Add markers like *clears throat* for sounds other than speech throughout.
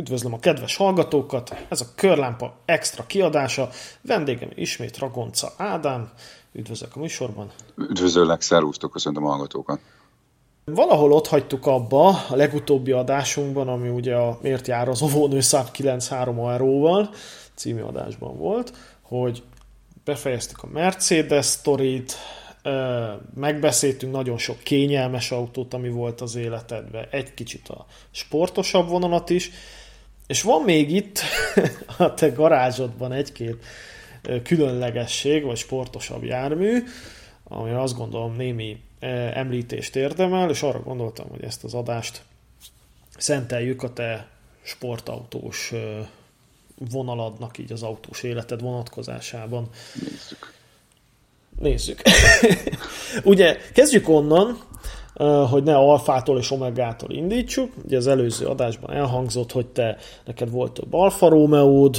Üdvözlöm a kedves hallgatókat, ez a Körlámpa extra kiadása, vendégem ismét Ragonca Ádám, üdvözlök a műsorban. Üdvözöllek, szervusztok, köszöntöm a hallgatókat. Valahol ott hagytuk abba a legutóbbi adásunkban, ami ugye a Miért jár az óvónő száp 93 val című adásban volt, hogy befejeztük a Mercedes sztorit, megbeszéltünk nagyon sok kényelmes autót, ami volt az életedben, egy kicsit a sportosabb vonalat is, és van még itt *laughs* a te garázsodban egy-két különlegesség, vagy sportosabb jármű, ami azt gondolom némi említést érdemel, és arra gondoltam, hogy ezt az adást szenteljük a te sportautós vonaladnak, így az autós életed vonatkozásában. Nézzük. Nézzük. *laughs* Ugye kezdjük onnan, hogy ne alfától és omegától indítsuk. Ugye az előző adásban elhangzott, hogy te neked volt több Alfa romeo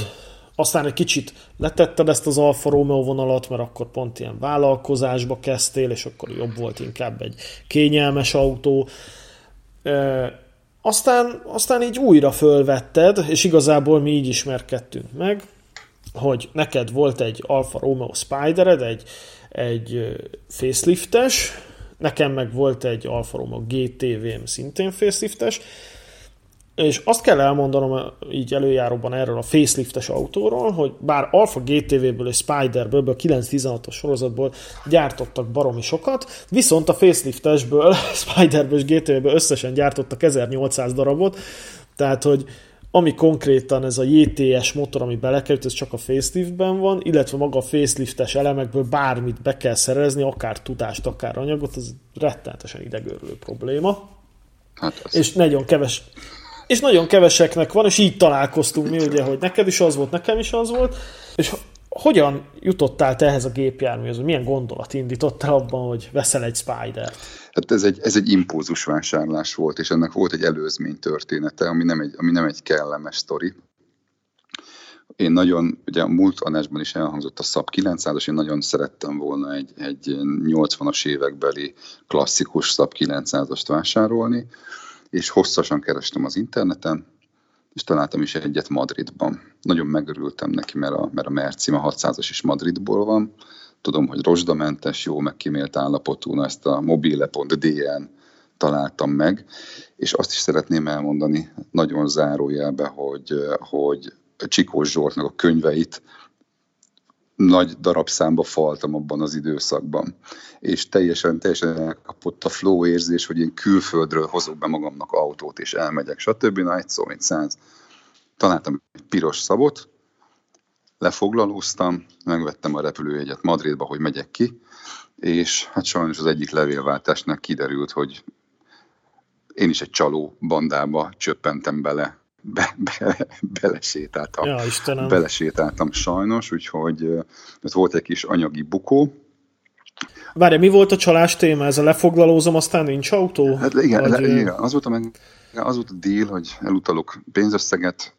aztán egy kicsit letetted ezt az Alfa Romeo vonalat, mert akkor pont ilyen vállalkozásba kezdtél, és akkor jobb volt inkább egy kényelmes autó. Aztán, aztán így újra fölvetted, és igazából mi így ismerkedtünk meg, hogy neked volt egy Alfa Romeo Spidered, egy, egy faceliftes, nekem meg volt egy Alfa Romeo GTV-m szintén faceliftes, és azt kell elmondanom így előjáróban erről a faceliftes autóról, hogy bár Alfa GTV-ből és Spiderből, a 916-os sorozatból gyártottak baromi sokat, viszont a faceliftesből, *laughs* Spiderből és GTV-ből összesen gyártottak 1800 darabot, tehát hogy ami konkrétan ez a JTS motor, ami belekerült, ez csak a faceliftben van, illetve maga a faceliftes elemekből bármit be kell szerezni, akár tudást, akár anyagot, ez rettenetesen idegörlő probléma. Hát az... És nagyon keves, és nagyon keveseknek van, és így találkoztunk mi, ugye, hogy neked is az volt, nekem is az volt, és hogyan jutottál te ehhez a gépjárműhöz, milyen gondolat indítottál abban, hogy veszel egy spider Hát ez egy, ez egy impulzus vásárlás volt, és ennek volt egy előzmény története, ami nem egy, ami nem egy kellemes sztori. Én nagyon, ugye a múlt adásban is elhangzott a SAP 900-as, én nagyon szerettem volna egy, egy 80-as évekbeli klasszikus SAP 900-ast vásárolni, és hosszasan kerestem az interneten, és találtam is egyet Madridban. Nagyon megörültem neki, mert a, mert a Mercima 600-as is Madridból van. Tudom, hogy rozsdamentes, jó megkímélt állapotú, na ezt a mobile.dn találtam meg, és azt is szeretném elmondani nagyon zárójelbe, hogy, hogy Csikós Zsoltnak a könyveit nagy darabszámba faltam abban az időszakban. És teljesen, teljesen elkapott a flow érzés, hogy én külföldről hozok be magamnak autót, és elmegyek, stb. Na, egy szó, mint száz. Találtam egy piros szabot, lefoglalóztam, megvettem a repülőjegyet Madridba, hogy megyek ki, és hát sajnos az egyik levélváltásnak kiderült, hogy én is egy csaló bandába csöppentem bele, be, be, belesétáltam. Ja, Istenem. Belesétáltam sajnos, úgyhogy ez volt egy kis anyagi bukó. Várj, mi volt a csalás téma? Ez a lefoglalózom, aztán nincs autó? Hát igen, Vagy... le, igen az, volt a meg, az volt a deal, hogy elutalok pénzösszeget,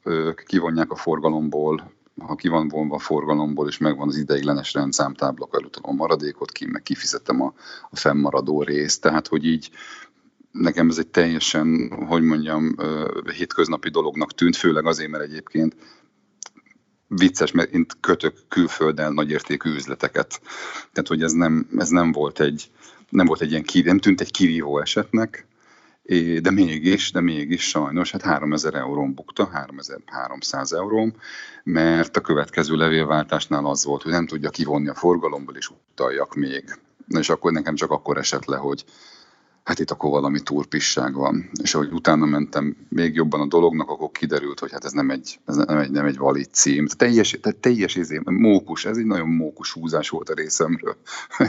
kivonják a forgalomból, ha ki van vonva a forgalomból, és megvan az ideiglenes rendszámtábla, akkor elutalom a maradékot, ki, meg kifizetem a, a fennmaradó részt. Tehát, hogy így nekem ez egy teljesen, hogy mondjam, hétköznapi dolognak tűnt, főleg azért, mert egyébként vicces, mert én kötök külfölden nagyértékű üzleteket. Tehát, hogy ez nem, ez nem volt egy, nem volt egy ilyen, nem tűnt egy kirívó esetnek, de mégis, de mégis sajnos, hát 3000 eurón bukta, 3300 euróm, mert a következő levélváltásnál az volt, hogy nem tudja kivonni a forgalomból, és utaljak még. Na és akkor nekem csak akkor esett le, hogy hát itt akkor valami turpisság van. És ahogy utána mentem még jobban a dolognak, akkor kiderült, hogy hát ez nem egy, ez nem egy, nem egy valid cím. Teljes, tehát teljes izé, mókus, ez egy nagyon mókus húzás volt a részemről.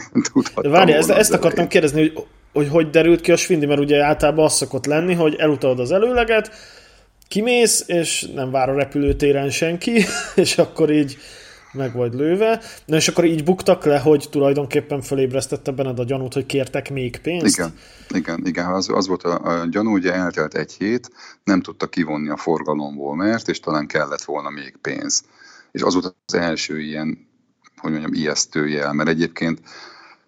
*laughs* De várj, ezt, ezt akartam kérdezni, hogy, hogy hogy derült ki a svindi, mert ugye általában az szokott lenni, hogy elutalod az előleget, kimész, és nem vár a repülőtéren senki, *laughs* és akkor így meg vagy lőve. Na és akkor így buktak le, hogy tulajdonképpen fölébresztette benned a gyanút, hogy kértek még pénzt? Igen, igen, igen. Az, az volt a, a gyanú, ugye eltelt egy hét, nem tudta kivonni a forgalomból, mert, és talán kellett volna még pénz. És az volt az első ilyen, hogy mondjam, ijesztő jel, mert egyébként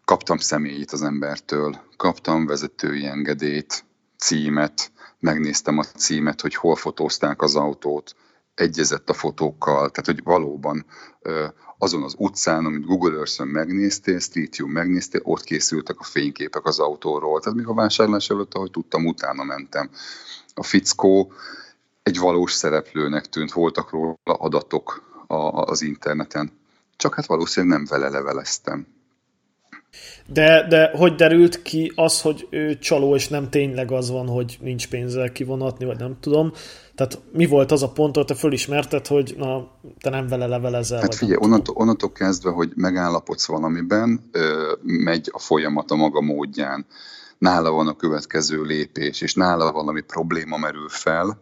kaptam személyit az embertől, kaptam vezetői engedélyt, címet, megnéztem a címet, hogy hol fotózták az autót, egyezett a fotókkal, tehát hogy valóban azon az utcán, amit Google Earth-ön megnéztél, Street View megnéztél, ott készültek a fényképek az autóról. Tehát még a vásárlás előtt, ahogy tudtam, utána mentem. A fickó egy valós szereplőnek tűnt, voltak róla adatok az interneten. Csak hát valószínűleg nem vele leveleztem. De, de hogy derült ki az, hogy ő csaló, és nem tényleg az van, hogy nincs pénzzel kivonatni, vagy nem tudom. Tehát mi volt az a pont, hogy te fölismerted, hogy na, te nem vele levelezel? Hát figyelj, onnantól, onnantól kezdve, hogy megállapodsz valamiben, megy a folyamat a maga módján. Nála van a következő lépés, és nála valami probléma merül fel,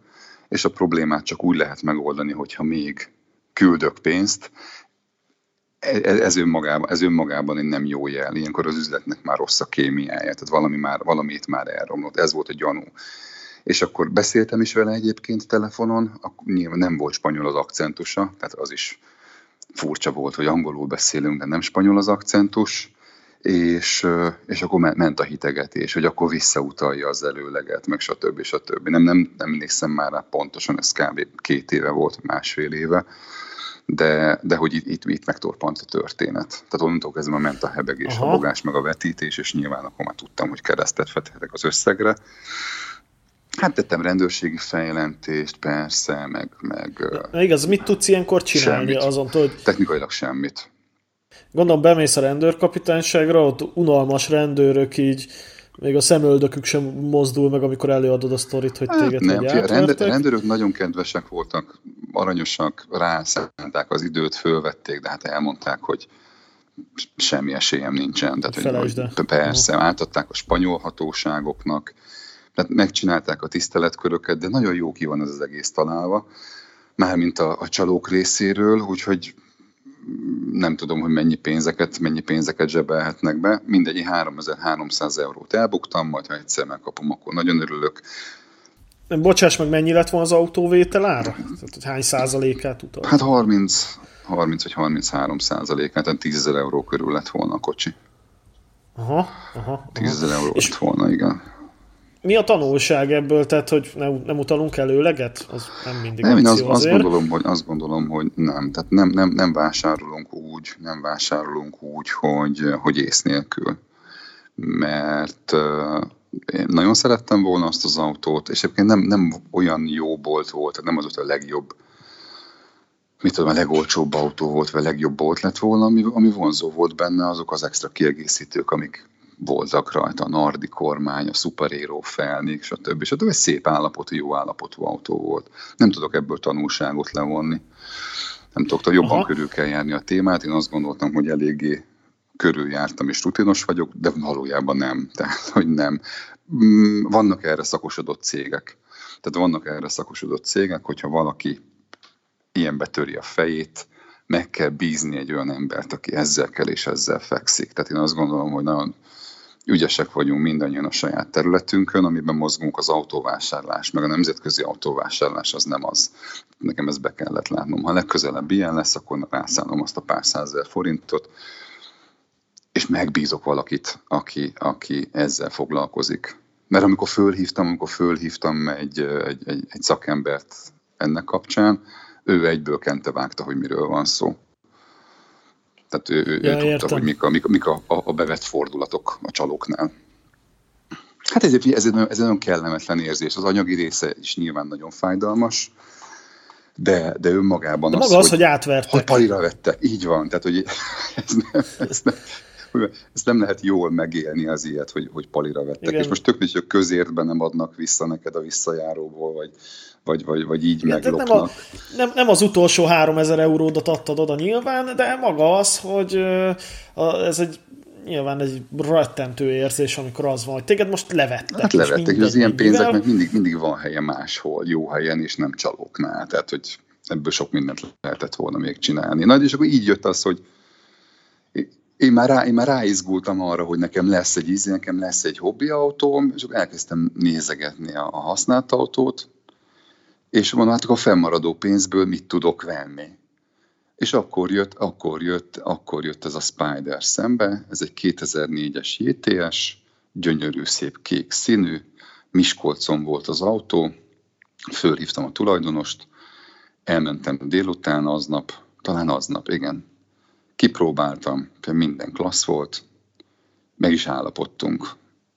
és a problémát csak úgy lehet megoldani, hogyha még küldök pénzt, ez önmagában, ez önmagában egy nem jó jel. Ilyenkor az üzletnek már rossz a kémiája, tehát valami már, valamit már elromlott. Ez volt a gyanú. És akkor beszéltem is vele egyébként telefonon, nyilván nem volt spanyol az akcentusa, tehát az is furcsa volt, hogy angolul beszélünk, de nem spanyol az akcentus, és, és akkor ment a hitegetés, hogy akkor visszautalja az előleget, meg stb. stb. Nem, nem, nem nézem már rá pontosan, ez kb. két éve volt, másfél éve, de, de hogy itt, itt, itt megtorpant a történet. Tehát onnantól kezdve ment a hebegés, Aha. a bogás, meg a vetítés, és nyilván akkor már tudtam, hogy keresztet vethetek az összegre. Hát tettem rendőrségi fejjelentést, persze, meg... meg Na igaz, mit tudsz ilyenkor csinálni semmit. azon, hogy... Technikailag semmit. Gondolom bemész a rendőrkapitányságra, ott unalmas rendőrök így még a szemöldökük sem mozdul meg, amikor előadod a sztorit, hogy hát téged hát, nem, hogy rend, rendőrök nagyon kedvesek voltak, aranyosak, rászánták az időt, fölvették, de hát elmondták, hogy semmi esélyem nincsen. Tehát, hogy, hogy persze, átadták a spanyol hatóságoknak, tehát megcsinálták a tiszteletköröket, de nagyon jó ki van ez az egész találva, mármint a, a csalók részéről, úgyhogy nem tudom, hogy mennyi pénzeket, mennyi pénzeket zsebelhetnek be. Mindegy, 3300 eurót elbuktam, majd ha egyszer megkapom, akkor nagyon örülök. Nem, bocsáss meg, mennyi lett volna az autóvétel ára? Tehát, hány százalékát utal? Hát 30, 30 vagy 33 százalékát, tehát 10 ezer euró körül lett volna a kocsi. Aha, aha. 10 ezer euró és lett volna, igen mi a tanulság ebből, tehát hogy ne, nem utalunk előleget? Az nem mindig nem, én az, azt, gondolom, hogy, azt gondolom, hogy nem. Tehát nem, nem, nem vásárolunk úgy, nem vásárolunk úgy, hogy, hogy ész nélkül. Mert én nagyon szerettem volna azt az autót, és egyébként nem, nem olyan jó bolt volt, tehát nem az volt a legjobb, mit tudom, a legolcsóbb autó volt, vagy a legjobb bolt lett volna, ami, ami vonzó volt benne, azok az extra kiegészítők, amik voltak rajta, a Nardi kormány, a Superhero felnék, stb. stb. Egy szép állapotú, jó állapotú autó volt. Nem tudok ebből tanulságot levonni. Nem tudok, jobban Aha. körül kell járni a témát. Én azt gondoltam, hogy eléggé körüljártam és rutinos vagyok, de valójában nem. *laughs* Tehát, hogy nem. Mm, vannak erre szakosodott cégek. Tehát vannak erre szakosodott cégek, hogyha valaki ilyen betöri a fejét, meg kell bízni egy olyan embert, aki ezzel kell és ezzel fekszik. Tehát én azt gondolom, hogy nagyon ügyesek vagyunk mindannyian a saját területünkön, amiben mozgunk az autóvásárlás, meg a nemzetközi autóvásárlás az nem az. Nekem ezt be kellett látnom. Ha legközelebb ilyen lesz, akkor rászállom azt a pár százezer forintot, és megbízok valakit, aki, aki ezzel foglalkozik. Mert amikor fölhívtam, amikor fölhívtam egy, egy, egy, egy szakembert ennek kapcsán, ő egyből kente vágta, hogy miről van szó. Tehát ő, ő, ja, ő tudta, hogy mik, a, mik, mik a, a, a bevett fordulatok a csalóknál. Hát ez, ez, egy, ez egy nagyon kellemetlen érzés. Az anyagi része is nyilván nagyon fájdalmas, de, de önmagában de az, maga az, hogy, hogy átvertek. Hogy palira vette. Így van. Tehát, hogy ez nem, ez nem, ezt nem lehet jól megélni az ilyet, hogy, hogy palira vettek. Igen. És most tök hogy közértben nem adnak vissza neked a visszajáróból, vagy, vagy, vagy, vagy így Igen, meglopnak. Nem, a, nem, nem az utolsó 3000 euródat adtad oda nyilván, de maga az, hogy ez egy nyilván egy rettentő érzés, amikor az van, hogy téged most levettek. Hát levettek, és az ilyen pénzeknek mindig, mindig van helye máshol, jó helyen, és nem csalóknál. Tehát, hogy ebből sok mindent lehetett volna még csinálni. Na, és akkor így jött az, hogy én már, rá, én már ráizgultam arra, hogy nekem lesz egy íz, nekem lesz egy hobbiautóm, és akkor elkezdtem nézegetni a, a használt autót, és mondom, hát a fennmaradó pénzből mit tudok venni. És akkor jött, akkor jött, akkor jött ez a Spider szembe, ez egy 2004-es JTS, gyönyörű szép kék színű, Miskolcon volt az autó, fölhívtam a tulajdonost, elmentem délután aznap, talán aznap, igen. Kipróbáltam, minden klassz volt, meg is állapodtunk.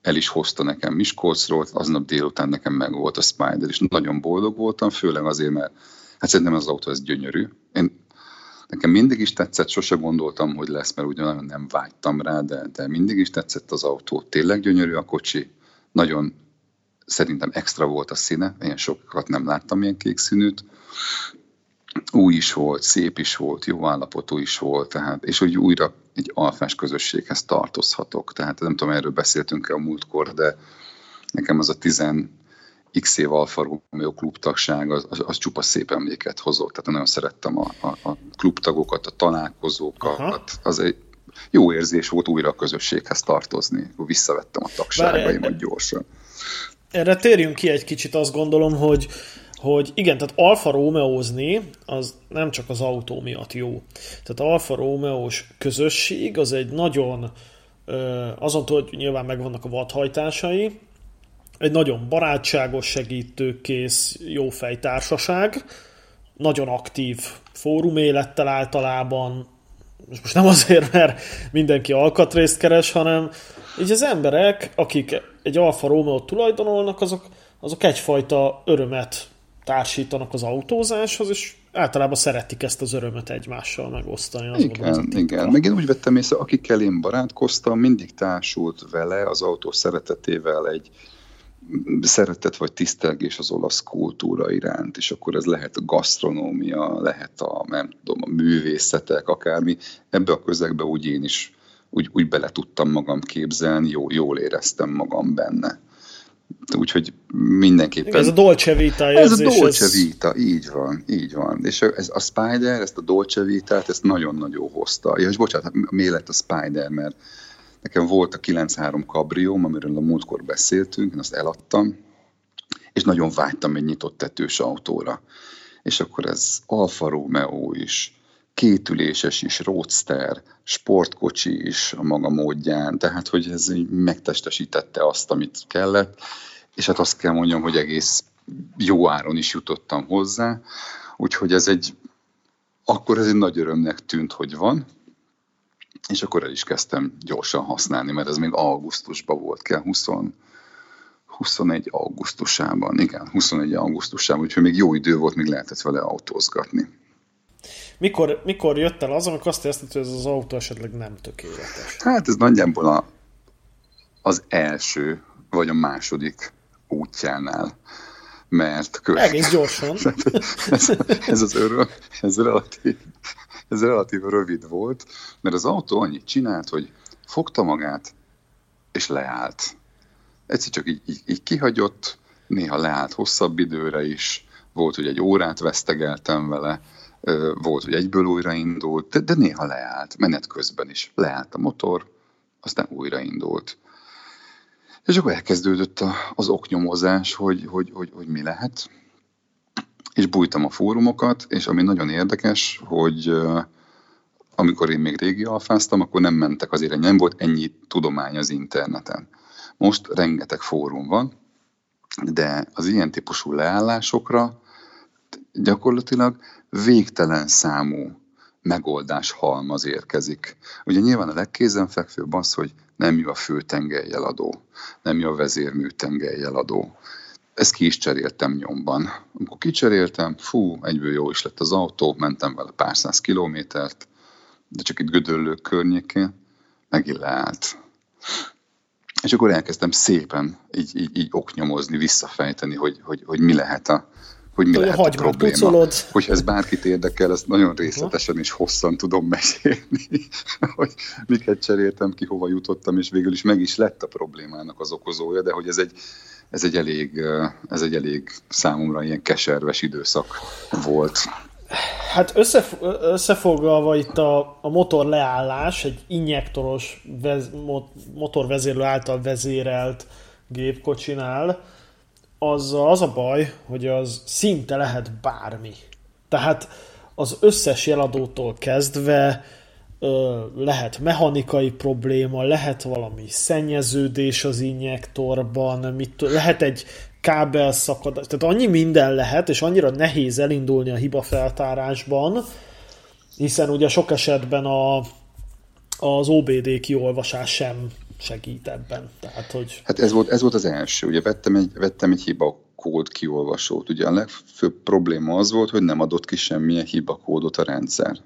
El is hozta nekem Miskolcról, aznap délután nekem meg volt a Spider, és nagyon boldog voltam, főleg azért, mert hát szerintem az autó ez gyönyörű. Én, nekem mindig is tetszett, sose gondoltam, hogy lesz, mert ugyan nem vágytam rá, de, de mindig is tetszett az autó. Tényleg gyönyörű a kocsi, nagyon szerintem extra volt a színe, én sokat nem láttam ilyen kék színűt, új is volt, szép is volt, jó állapotú is volt, tehát, és hogy újra egy alfás közösséghez tartozhatok. Tehát nem tudom, erről beszéltünk-e a múltkor, de nekem az a 10 x év Alfa Romeo klubtagság, az, az, az csupa szép emléket hozott. Tehát nagyon szerettem a, a, a klubtagokat, a találkozókat. Aha. Az egy jó érzés volt újra a közösséghez tartozni. Visszavettem a tagságaimat gyorsan. Erre térjünk ki egy kicsit, azt gondolom, hogy hogy igen, tehát Alfa Romeózni az nem csak az autó miatt jó. Tehát Alfa Romeós közösség az egy nagyon, azon túl, hogy nyilván megvannak a vadhajtásai, egy nagyon barátságos, segítőkész, jó fejtársaság, nagyon aktív fórum élettel általában, most nem azért, *laughs* mert mindenki alkatrészt keres, hanem így az emberek, akik egy Alfa Romeo tulajdonolnak, azok, azok egyfajta örömet társítanak az autózáshoz, és általában szeretik ezt az örömöt egymással megosztani. Az igen, az igen. Meg én úgy vettem észre, akikkel én barátkoztam, mindig társult vele az autó szeretetével egy szeretet vagy tisztelgés az olasz kultúra iránt, és akkor ez lehet a gasztronómia, lehet a, nem tudom, a művészetek, akármi. Ebbe a közegbe úgy én is úgy, úgy bele tudtam magam képzelni, jó, jól éreztem magam benne. Úgyhogy mindenképpen... Ez a Dolce Vita Ez a Dolce ez... Vita, így van, így van. És ez, a Spider, ezt a Dolce Vita-t, ezt nagyon-nagyon hozta. Ja, és bocsánat, miért lett a Spider, mert nekem volt a 9.3 kabrióm, amiről a múltkor beszéltünk, én azt eladtam, és nagyon vágytam egy nyitott tetős autóra. És akkor ez Alfa Romeo is, kétüléses is, roadster, sportkocsi is a maga módján, tehát hogy ez így megtestesítette azt, amit kellett, és hát azt kell mondjam, hogy egész jó áron is jutottam hozzá, úgyhogy ez egy, akkor ez egy nagy örömnek tűnt, hogy van, és akkor el is kezdtem gyorsan használni, mert ez még augusztusban volt, kell 20, 21 augusztusában, igen, 21 augusztusában, úgyhogy még jó idő volt, még lehetett vele autózgatni. Mikor, mikor jött el az, amikor azt érezted, hogy ez az autó esetleg nem tökéletes? Hát ez nagyjából a, az első, vagy a második útjánál mert kö... Egész gyorsan. *laughs* ez, ez, az öröm, ez relatív, ez relatív rövid volt, mert az autó annyit csinált, hogy fogta magát, és leállt. Egyszer csak így, így, így kihagyott, néha leállt hosszabb időre is, volt, hogy egy órát vesztegeltem vele, volt, hogy egyből újraindult, de, de néha leállt, menet közben is. Leállt a motor, aztán újraindult. És akkor elkezdődött az oknyomozás, hogy, hogy, hogy, hogy mi lehet. És bújtam a fórumokat, és ami nagyon érdekes, hogy amikor én még régi alfáztam, akkor nem mentek azért, nem volt ennyi tudomány az interneten. Most rengeteg fórum van, de az ilyen típusú leállásokra gyakorlatilag végtelen számú megoldás halmaz érkezik. Ugye nyilván a legkézenfekvőbb az, hogy nem jó a főtengelyjeladó, nem jó a vezérműtengelyjeladó. Ezt ki is cseréltem nyomban. Amikor kicseréltem, fú, egyből jó is lett az autó, mentem vele pár száz kilométert, de csak itt Gödöllők környékén, megint leállt. És akkor elkezdtem szépen így, így, így oknyomozni, visszafejteni, hogy, hogy, hogy mi lehet a, hogy mi lehet a probléma. Pucolod. Hogy ez bárkit érdekel, ezt nagyon részletesen és hosszan tudom mesélni, *laughs* hogy miket cseréltem ki, hova jutottam, és végül is meg is lett a problémának az okozója, de hogy ez egy, ez egy elég, ez egy elég számomra ilyen keserves időszak volt. Hát összef- összefoglalva itt a, a motor leállás, egy injektoros vez, motorvezérlő által vezérelt gépkocsinál, az, az a baj, hogy az szinte lehet bármi. Tehát az összes jeladótól kezdve lehet mechanikai probléma, lehet valami szennyeződés az injektorban, mit, lehet egy kábel szakadás, tehát annyi minden lehet, és annyira nehéz elindulni a hiba feltárásban, hiszen ugye sok esetben a, az OBD kiolvasás sem segít ebben. Tehát, hogy... Hát ez volt, ez volt az első. Ugye vettem egy, vettem egy hiba kód kiolvasót. Ugye a legfőbb probléma az volt, hogy nem adott ki semmilyen hibakódot a rendszer.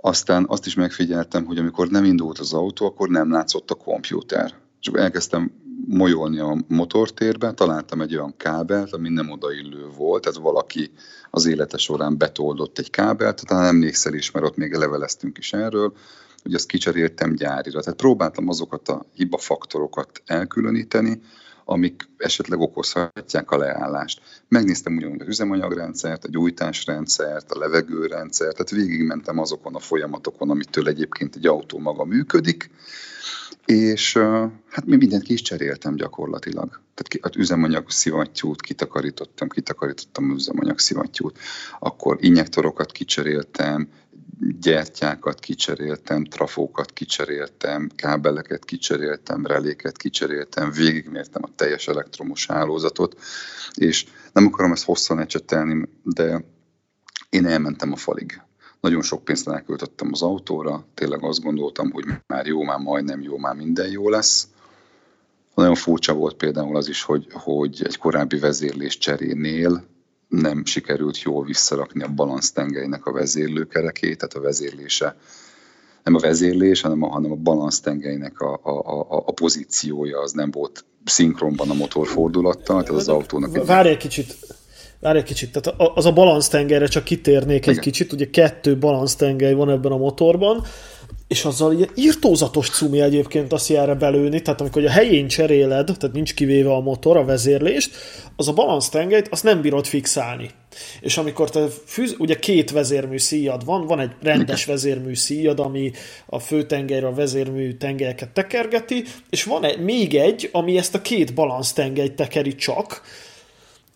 Aztán azt is megfigyeltem, hogy amikor nem indult az autó, akkor nem látszott a kompjúter. És elkezdtem molyolni a motortérbe, találtam egy olyan kábelt, ami nem odaillő volt, tehát valaki az élete során betoldott egy kábelt, talán emlékszel is, mert ott még leveleztünk is erről, hogy azt kicseréltem gyárira. Tehát próbáltam azokat a hibafaktorokat elkülöníteni, amik esetleg okozhatják a leállást. Megnéztem ugyanúgy az üzemanyagrendszert, a gyújtásrendszert, a levegőrendszert, tehát végigmentem azokon a folyamatokon, amitől egyébként egy autó maga működik, és hát mi mindent ki is cseréltem gyakorlatilag. Tehát az üzemanyag szivattyút kitakarítottam, kitakarítottam üzemanyag szivattyút, akkor injektorokat kicseréltem, gyertyákat kicseréltem, trafókat kicseréltem, kábeleket kicseréltem, reléket kicseréltem, végigmértem a teljes elektromos hálózatot, és nem akarom ezt hosszan ecsetelni, de én elmentem a falig. Nagyon sok pénzt elköltöttem az autóra, tényleg azt gondoltam, hogy már jó, már majdnem jó, már minden jó lesz. Nagyon furcsa volt például az is, hogy, hogy egy korábbi vezérlés cserénél nem sikerült jól visszarakni a balansztengelynek a vezérlőkerekét, tehát a vezérlése nem a vezérlés, hanem a, hanem a balansztengelynek a, a, a, a pozíciója az nem volt szinkronban a motorfordulattal, tehát az autónak... Várj egy kicsit, Várj egy kicsit, tehát az a balansztengerre csak kitérnék egy Igen. kicsit, ugye kettő balansztengely van ebben a motorban, és azzal ilyen írtózatos cumi egyébként azt erre belőni, tehát amikor a helyén cseréled, tehát nincs kivéve a motor, a vezérlést, az a balansztengelyt azt nem bírod fixálni. És amikor te fűz, ugye két vezérmű szíjad van, van egy rendes vezérmű szíjad, ami a főtengelyre a vezérmű tengelyeket tekergeti, és van egy, még egy, ami ezt a két balansztengelyt tekeri csak,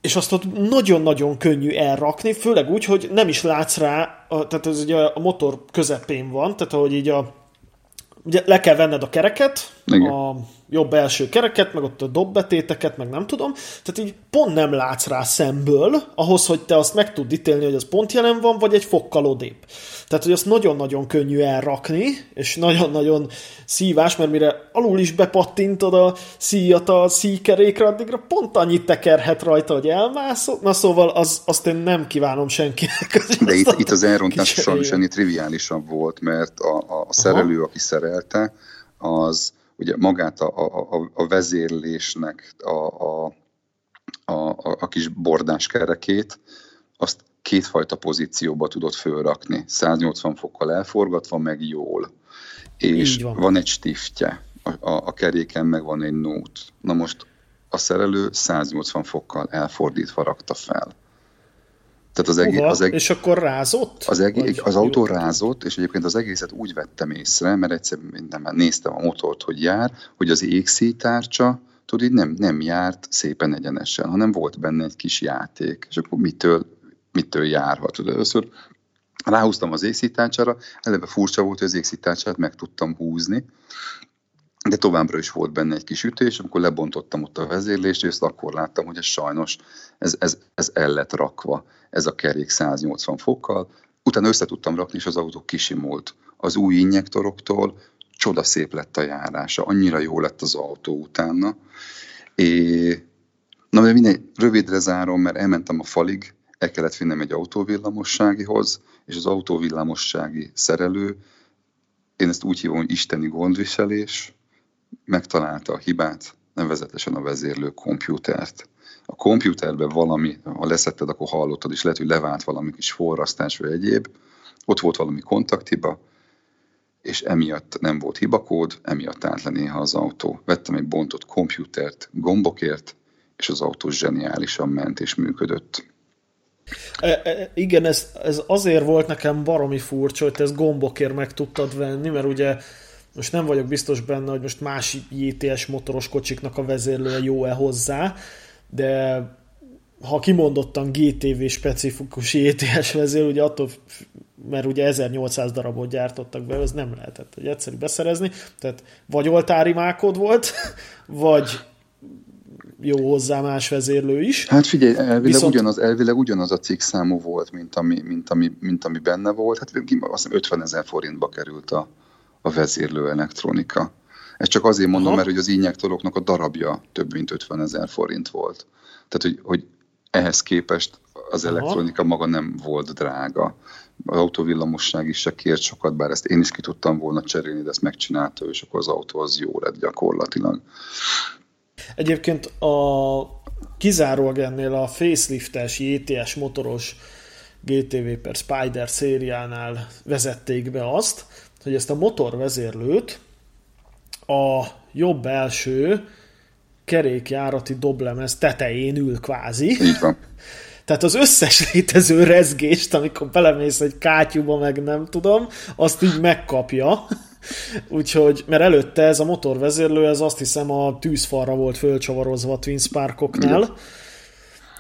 és azt ott nagyon-nagyon könnyű elrakni, főleg úgy, hogy nem is látsz rá, a, tehát ez ugye a motor közepén van, tehát ahogy így a, ugye le kell venned a kereket, Igen. a jobb első kereket, meg ott a dobbetéteket, meg nem tudom, tehát így pont nem látsz rá szemből, ahhoz, hogy te azt meg tud ítélni, hogy az pont jelen van, vagy egy fokkal odébb. Tehát, hogy azt nagyon-nagyon könnyű elrakni, és nagyon-nagyon szívás, mert mire alul is bepattintod a szíjat a szíkerékre, addigra pont annyit tekerhet rajta, hogy elmászol. Na szóval az, azt én nem kívánom senkinek. De itt, itt az elrontás sajnos ennél triviálisabb volt, mert a, a szerelő, Aha. aki szerelte, az ugye magát a, a, a vezérlésnek a, a, a, a kis bordás kerekét, azt kétfajta pozícióba tudod fölrakni, 180 fokkal elforgatva, meg jól. És van. van egy stiftje, a, a, a keréken meg van egy nót. Na most a szerelő 180 fokkal elfordítva rakta fel. Tehát az egész, az egész, és akkor rázott? Az, egész, az autó rázott, és egyébként az egészet úgy vettem észre, mert egyszer minden néztem a motort, hogy jár, hogy az égszítárcsa, tudod, így nem, nem járt szépen egyenesen, hanem volt benne egy kis játék. És akkor mitől, mitől járhat? Tudod, először ráhúztam az égszítárcsára, eleve furcsa volt, hogy az égszítárcsát meg tudtam húzni, de továbbra is volt benne egy kis ütés, amikor lebontottam ott a vezérlést, és akkor láttam, hogy ez sajnos ez, ez, ez el lett rakva, ez a kerék 180 fokkal. Utána össze tudtam rakni, és az autó kisimult. Az új injektoroktól csoda szép lett a járása, annyira jó lett az autó utána. É, na, mert minden rövidre zárom, mert elmentem a falig, el kellett vinnem egy autóvillamosságihoz, és az autóvillamossági szerelő, én ezt úgy hívom, hogy isteni gondviselés, megtalálta a hibát, nevezetesen a vezérlő komputert. A kompjúterben valami, ha leszetted, akkor hallottad, és lehet, hogy levált valami kis forrasztás vagy egyéb, ott volt valami kontakthiba, és emiatt nem volt hibakód, emiatt állt le néha az autó. Vettem egy bontott kompjútert gombokért, és az autó zseniálisan ment és működött. E, e, igen, ez, ez azért volt nekem baromi furcsa, hogy te ezt gombokért meg tudtad venni, mert ugye most nem vagyok biztos benne, hogy most más JTS motoros kocsiknak a vezérlője jó-e hozzá, de ha kimondottan GTV specifikus ETS vezér, ugye attól, mert ugye 1800 darabot gyártottak be, ez nem lehetett hogy egyszerű beszerezni, tehát vagy oltári mákod volt, *laughs* vagy jó hozzá más vezérlő is. Hát figyelj, elvileg, Viszont... ugyanaz, elvileg ugyanaz a cikk számú volt, mint ami, mint ami, mint ami benne volt. Hát azt hiszem 50 ezer forintba került a, a vezérlő elektronika. Ezt csak azért mondom, Aha. mert hogy az injektoroknak a darabja több mint 50 ezer forint volt. Tehát, hogy, hogy ehhez képest az Aha. elektronika maga nem volt drága. Az autóvillamosság is se kért sokat, bár ezt én is ki tudtam volna cserélni, de ezt megcsinálta, és akkor az autó az jó lett gyakorlatilag. Egyébként a kizárólag ennél a faceliftes JTS motoros GTV per Spider szériánál vezették be azt, hogy ezt a motorvezérlőt a jobb első kerékjárati doblemez tetején ül kvázi. *laughs* Tehát az összes létező rezgést, amikor belemész egy kátyúba, meg nem tudom, azt így megkapja. Úgyhogy, mert előtte ez a motorvezérlő, ez azt hiszem a tűzfalra volt fölcsavarozva a Twin Sparkoknál.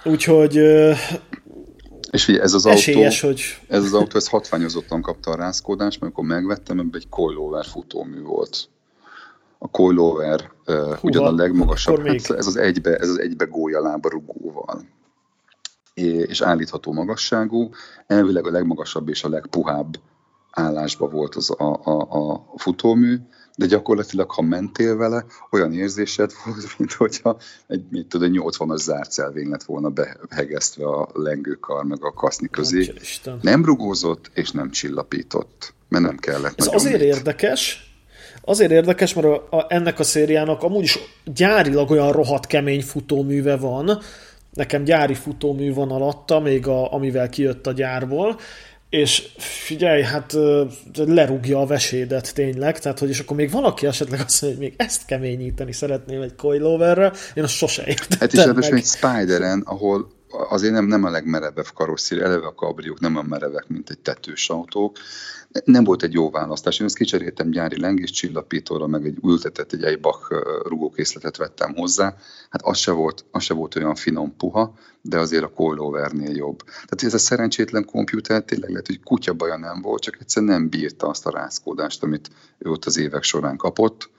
Úgyhogy és ugye ez az esélyes, autó, hogy... ez az autó, ez hatványozottan kapta a rázkódást, mert amikor megvettem, ebben egy coilover futómű volt. A coilover uh, ugyan a legmagasabb, hát ez az egybe, ez az egybe gólyalába rugóval és állítható magasságú, elvileg a legmagasabb és a legpuhább állásba volt az a, a, a futómű, de gyakorlatilag, ha mentél vele, olyan érzésed volt, *laughs* mint hogyha egy, mit tudom, 80-as zárcelvény lett volna behegesztve a lengőkar meg a kaszni közé. Nem rugózott és nem csillapított, mert nem kellett. Ez azért mit. érdekes, Azért érdekes, mert a, a, ennek a szériának amúgy is gyárilag olyan rohadt kemény futóműve van, nekem gyári futómű van alatta, még a, amivel kijött a gyárból, és figyelj, hát lerúgja a vesédet tényleg, tehát hogy és akkor még valaki esetleg azt mondja, hogy még ezt keményíteni szeretném egy coiloverre, én azt sose értettem Hát is meg. egy Spideren, ahol azért nem, nem a legmerevebb karosszír, eleve a kabriók nem a merevek, mint egy tetős autók, nem volt egy jó választás. Én ezt kicseréltem gyári lengés csillapítóra, meg egy ültetett, egy Eibach rugókészletet vettem hozzá. Hát az se, volt, az se volt olyan finom puha, de azért a coilovernél jobb. Tehát ez a szerencsétlen komputer tényleg lehet, hogy kutya baja nem volt, csak egyszerűen nem bírta azt a rázkódást, amit ő ott az évek során kapott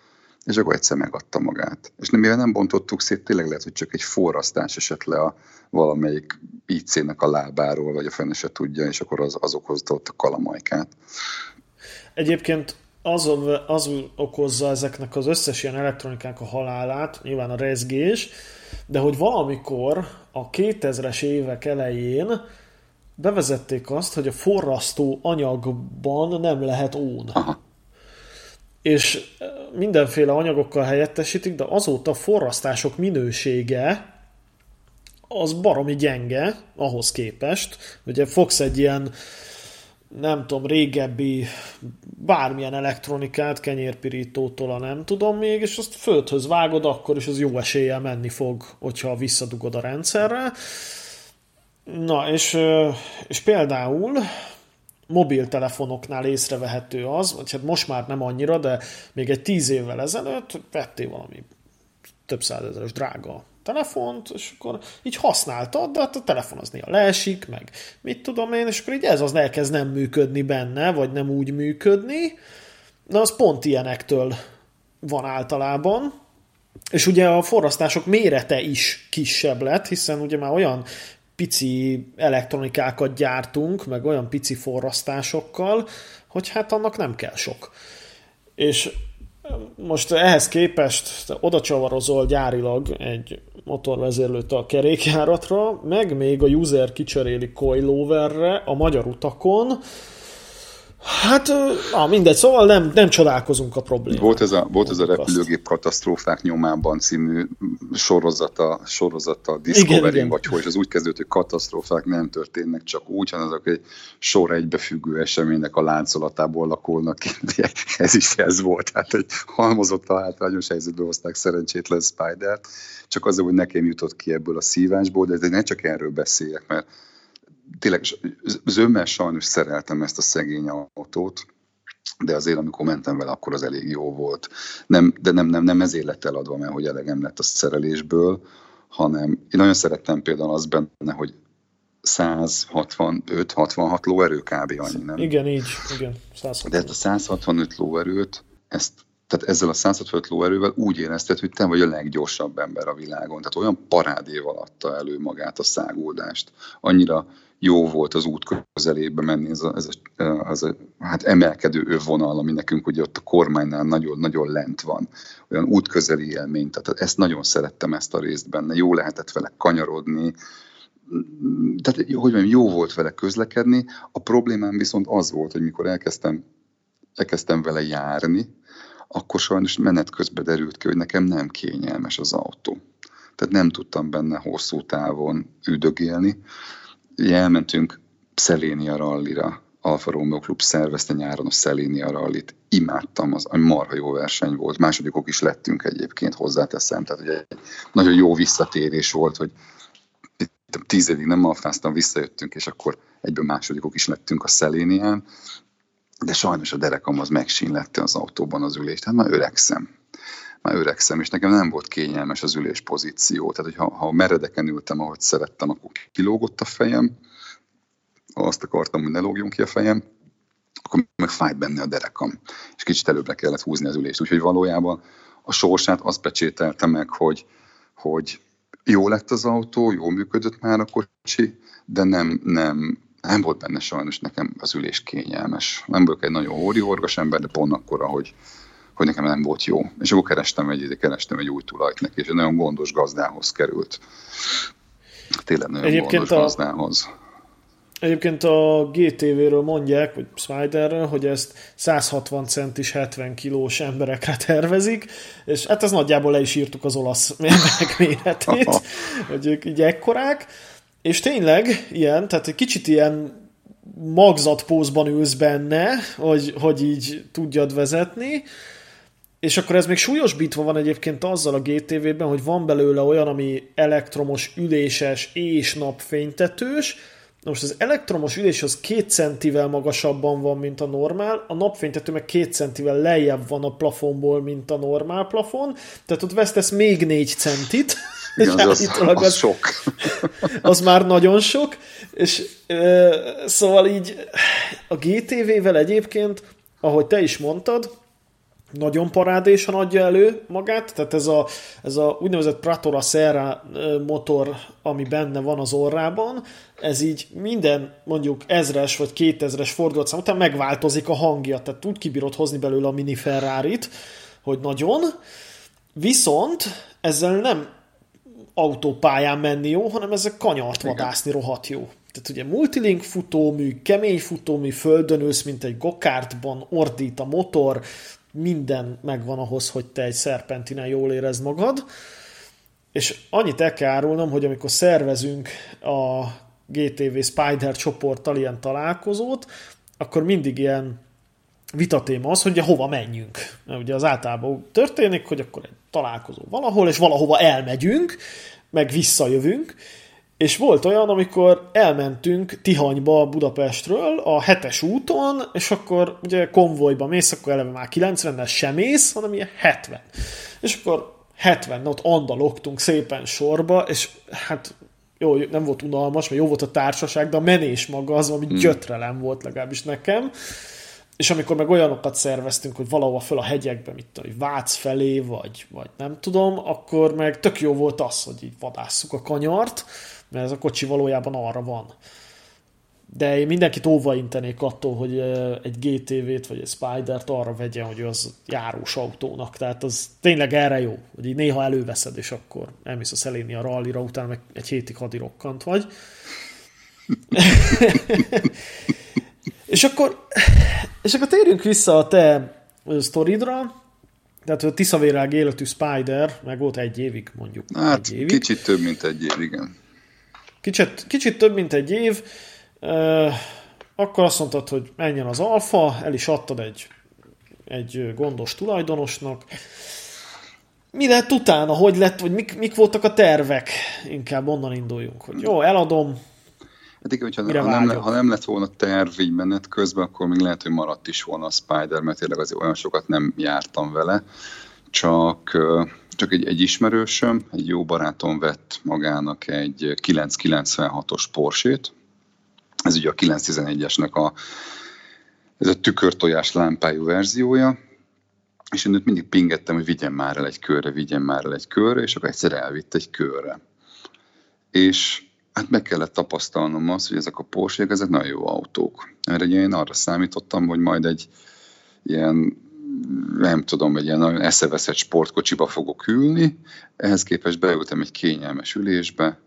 és akkor egyszer megadta magát. És nem, mivel nem bontottuk szét, tényleg lehet, hogy csak egy forrasztás esett le a valamelyik IC-nek a lábáról, vagy a fene se tudja, és akkor az, az okozta ott a kalamajkát. Egyébként az, az okozza ezeknek az összes ilyen elektronikák a halálát, nyilván a rezgés, de hogy valamikor a 2000-es évek elején bevezették azt, hogy a forrasztó anyagban nem lehet ón. Aha és mindenféle anyagokkal helyettesítik, de azóta a forrasztások minősége az baromi gyenge ahhoz képest. Ugye fogsz egy ilyen nem tudom, régebbi bármilyen elektronikát, kenyérpirítótól a nem tudom még, és azt földhöz vágod, akkor is az jó eséllyel menni fog, hogyha visszadugod a rendszerre. Na, és, és például mobiltelefonoknál észrevehető az, vagy hát most már nem annyira, de még egy tíz évvel ezelőtt vettél valami több százezeres drága telefont, és akkor így használtad, de hát a telefon az néha leesik, meg mit tudom én, és akkor így ez az elkezd nem működni benne, vagy nem úgy működni. Na, az pont ilyenektől van általában, és ugye a forrasztások mérete is kisebb lett, hiszen ugye már olyan pici elektronikákat gyártunk, meg olyan pici forrasztásokkal, hogy hát annak nem kell sok. És most ehhez képest oda csavarozol gyárilag egy motorvezérlőt a kerékjáratra, meg még a user kicseréli coiloverre a magyar utakon, Hát, na, mindegy, szóval nem, nem csodálkozunk a problémát. Volt ez a, volt ez a repülőgép katasztrófák nyomában című sorozata, sorozata Discovery, vagy hogy az úgy kezdődött, hogy katasztrófák nem történnek csak úgy, hanem azok egy sor egybefüggő eseménynek a láncolatából lakolnak *laughs* ez is ez volt, hát egy halmozott hátrányos helyzetbe hozták szerencsétlen Spider-t, csak azért, hogy nekem jutott ki ebből a szívásból, de ne csak erről beszéljek, mert tényleg zömmel sajnos szereltem ezt a szegény autót, de azért, amikor mentem vele, akkor az elég jó volt. Nem, de nem, nem, nem ezért lett eladva, mert hogy elegem lett a szerelésből, hanem én nagyon szerettem például az benne, hogy 165-66 lóerő kb. annyi, nem? Igen, így, igen. 165. De ezt a 165 lóerőt, ezt, tehát ezzel a 165 lóerővel úgy érezted, hogy te vagy a leggyorsabb ember a világon. Tehát olyan parádév alatta elő magát a száguldást. Annyira jó volt az út közelébe menni, ez a, ez a, ez a hát emelkedő övvonal, ami nekünk ugye ott a kormánynál nagyon, nagyon lent van. Olyan útközeli élmény, tehát ezt nagyon szerettem ezt a részt benne. Jó lehetett vele kanyarodni, tehát hogy mondjam, jó volt vele közlekedni. A problémám viszont az volt, hogy mikor elkezdtem, elkezdtem vele járni, akkor sajnos menet közben derült ki, hogy nekem nem kényelmes az autó. Tehát nem tudtam benne hosszú távon üdögélni. Elmentünk Szelénia rallira, Alfa Romeo Klub szervezte nyáron a Szelénia rallit. Imádtam, az egy marha jó verseny volt. Másodikok is lettünk egyébként, hozzáteszem. Tehát ugye egy nagyon jó visszatérés volt, hogy tíz évig nem alfáztam, visszajöttünk, és akkor egyben másodikok is lettünk a Szelénián, de sajnos a derekam az megsínlette az autóban az ülést, hát már öregszem. Már öregszem, és nekem nem volt kényelmes az ülés pozíció. Tehát, hogy ha, meredeken ültem, ahogy szerettem, akkor kilógott a fejem, ha azt akartam, hogy ne lógjon ki a fejem, akkor meg fájt benne a derekam, és kicsit előbbre kellett húzni az ülést. Úgyhogy valójában a sorsát azt pecsételte meg, hogy, hogy jó lett az autó, jó működött már a kocsi, de nem, nem, nem volt benne sajnos nekem az ülés kényelmes. Nem vagyok egy nagyon hóri-horgas ember, de pont akkor, hogy, hogy nekem nem volt jó. És akkor kerestem egy, kerestem egy új tulajt neki, és egy nagyon gondos gazdához került. Tényleg nagyon Egyébként gondos a, gazdához. Egyébként a GTV-ről mondják, vagy Spiderről, hogy ezt 160 centis, 70 kilós emberekre tervezik, és hát ez nagyjából le is írtuk az olasz emberek méretét, hogy ők így ekkorák, és tényleg ilyen, tehát egy kicsit ilyen magzatpózban ülsz benne, hogy, hogy így tudjad vezetni, és akkor ez még súlyosbítva van egyébként azzal a GTV-ben, hogy van belőle olyan, ami elektromos, üléses és napfénytetős, Na most az elektromos ülés az két centivel magasabban van, mint a normál, a napfénytető meg két centivel lejjebb van a plafonból, mint a normál plafon, tehát ott vesztesz még négy centit. Igen, az, *laughs* az, az, az sok. *laughs* az már nagyon sok, és e, szóval így a GTV-vel egyébként, ahogy te is mondtad, nagyon parádésan adja elő magát, tehát ez a, ez a úgynevezett Pratora Serra motor, ami benne van az orrában, ez így minden mondjuk ezres vagy kétezres fordulatszám után megváltozik a hangja, tehát úgy kibírod hozni belőle a mini ferrari hogy nagyon, viszont ezzel nem autópályán menni jó, hanem ezzel kanyart vadászni rohadt jó. Tehát ugye multilink futómű, kemény futómű, földön ősz, mint egy gokártban, ordít a motor, minden megvan ahhoz, hogy te egy szerpentinen jól érezd magad, és annyit el kell árulnom, hogy amikor szervezünk a GTV Spider csoporttal ilyen találkozót, akkor mindig ilyen vitatéma az, hogy ugye hova menjünk. Mert ugye az általában történik, hogy akkor egy találkozó valahol, és valahova elmegyünk, meg visszajövünk, és volt olyan, amikor elmentünk Tihanyba Budapestről a hetes úton, és akkor ugye konvojba mész, akkor eleve már 90-nel sem mész, hanem ilyen 70. És akkor 70 ott andalogtunk szépen sorba, és hát jó, nem volt unalmas, mert jó volt a társaság, de a menés maga az, ami hmm. gyötrelem volt legalábbis nekem. És amikor meg olyanokat szerveztünk, hogy valahova föl a hegyekbe, mit tudom, Vác felé, vagy, vagy nem tudom, akkor meg tök jó volt az, hogy így vadásszuk a kanyart, mert ez a kocsi valójában arra van. De én mindenkit óva intenék attól, hogy egy GTV-t vagy egy Spider-t arra vegyen, hogy az járós autónak. Tehát az tényleg erre jó, hogy így néha előveszed, és akkor elmész a szeléni a rallira, utána meg egy hétig hadirokkant vagy. *laughs* és akkor és akkor térjünk vissza a te sztoridra, tehát a Tiszavérág életű Spider, meg volt egy évig mondjuk. Hát egy évig. kicsit több, mint egy év, igen. Kicsit, kicsit több, mint egy év. Akkor azt mondtad, hogy menjen az alfa, el is adtad egy, egy gondos tulajdonosnak. Mi lett utána? Hogy lett, vagy mik, mik voltak a tervek? Inkább onnan induljunk, hogy jó, eladom, Hát igen, hogyha ha nem, ha nem lett volna terv így menet közben, akkor még lehet, hogy maradt is volna a Spider, mert tényleg azért olyan sokat nem jártam vele csak, csak egy, egy ismerősöm, egy jó barátom vett magának egy 996-os Porsét, ez ugye a 911-esnek a, ez a tükörtojás lámpájú verziója, és én őt mindig pingettem, hogy vigyen már el egy körre, vigyen már el egy körre, és akkor egyszer elvitt egy körre. És hát meg kellett tapasztalnom azt, hogy ezek a porsche ezek nagyon jó autók. Mert ugye én arra számítottam, hogy majd egy ilyen nem tudom, egy ilyen nagyon eszeveszett sportkocsiba fogok ülni, ehhez képest beültem egy kényelmes ülésbe,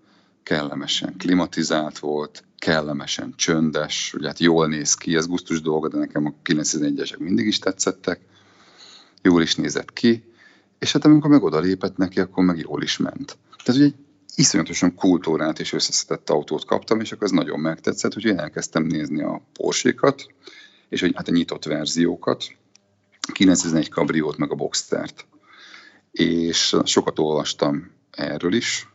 kellemesen klimatizált volt, kellemesen csöndes, ugye hát jól néz ki, ez gusztus dolga, de nekem a 91-esek mindig is tetszettek, jól is nézett ki, és hát amikor meg oda lépett neki, akkor meg jól is ment. Tehát ugye egy iszonyatosan kultúrát és összeszedett autót kaptam, és akkor ez nagyon megtetszett, hogy én elkezdtem nézni a Porsche-kat, és hogy hát a nyitott verziókat, 901 kabriót, meg a Boxstert. És sokat olvastam erről is,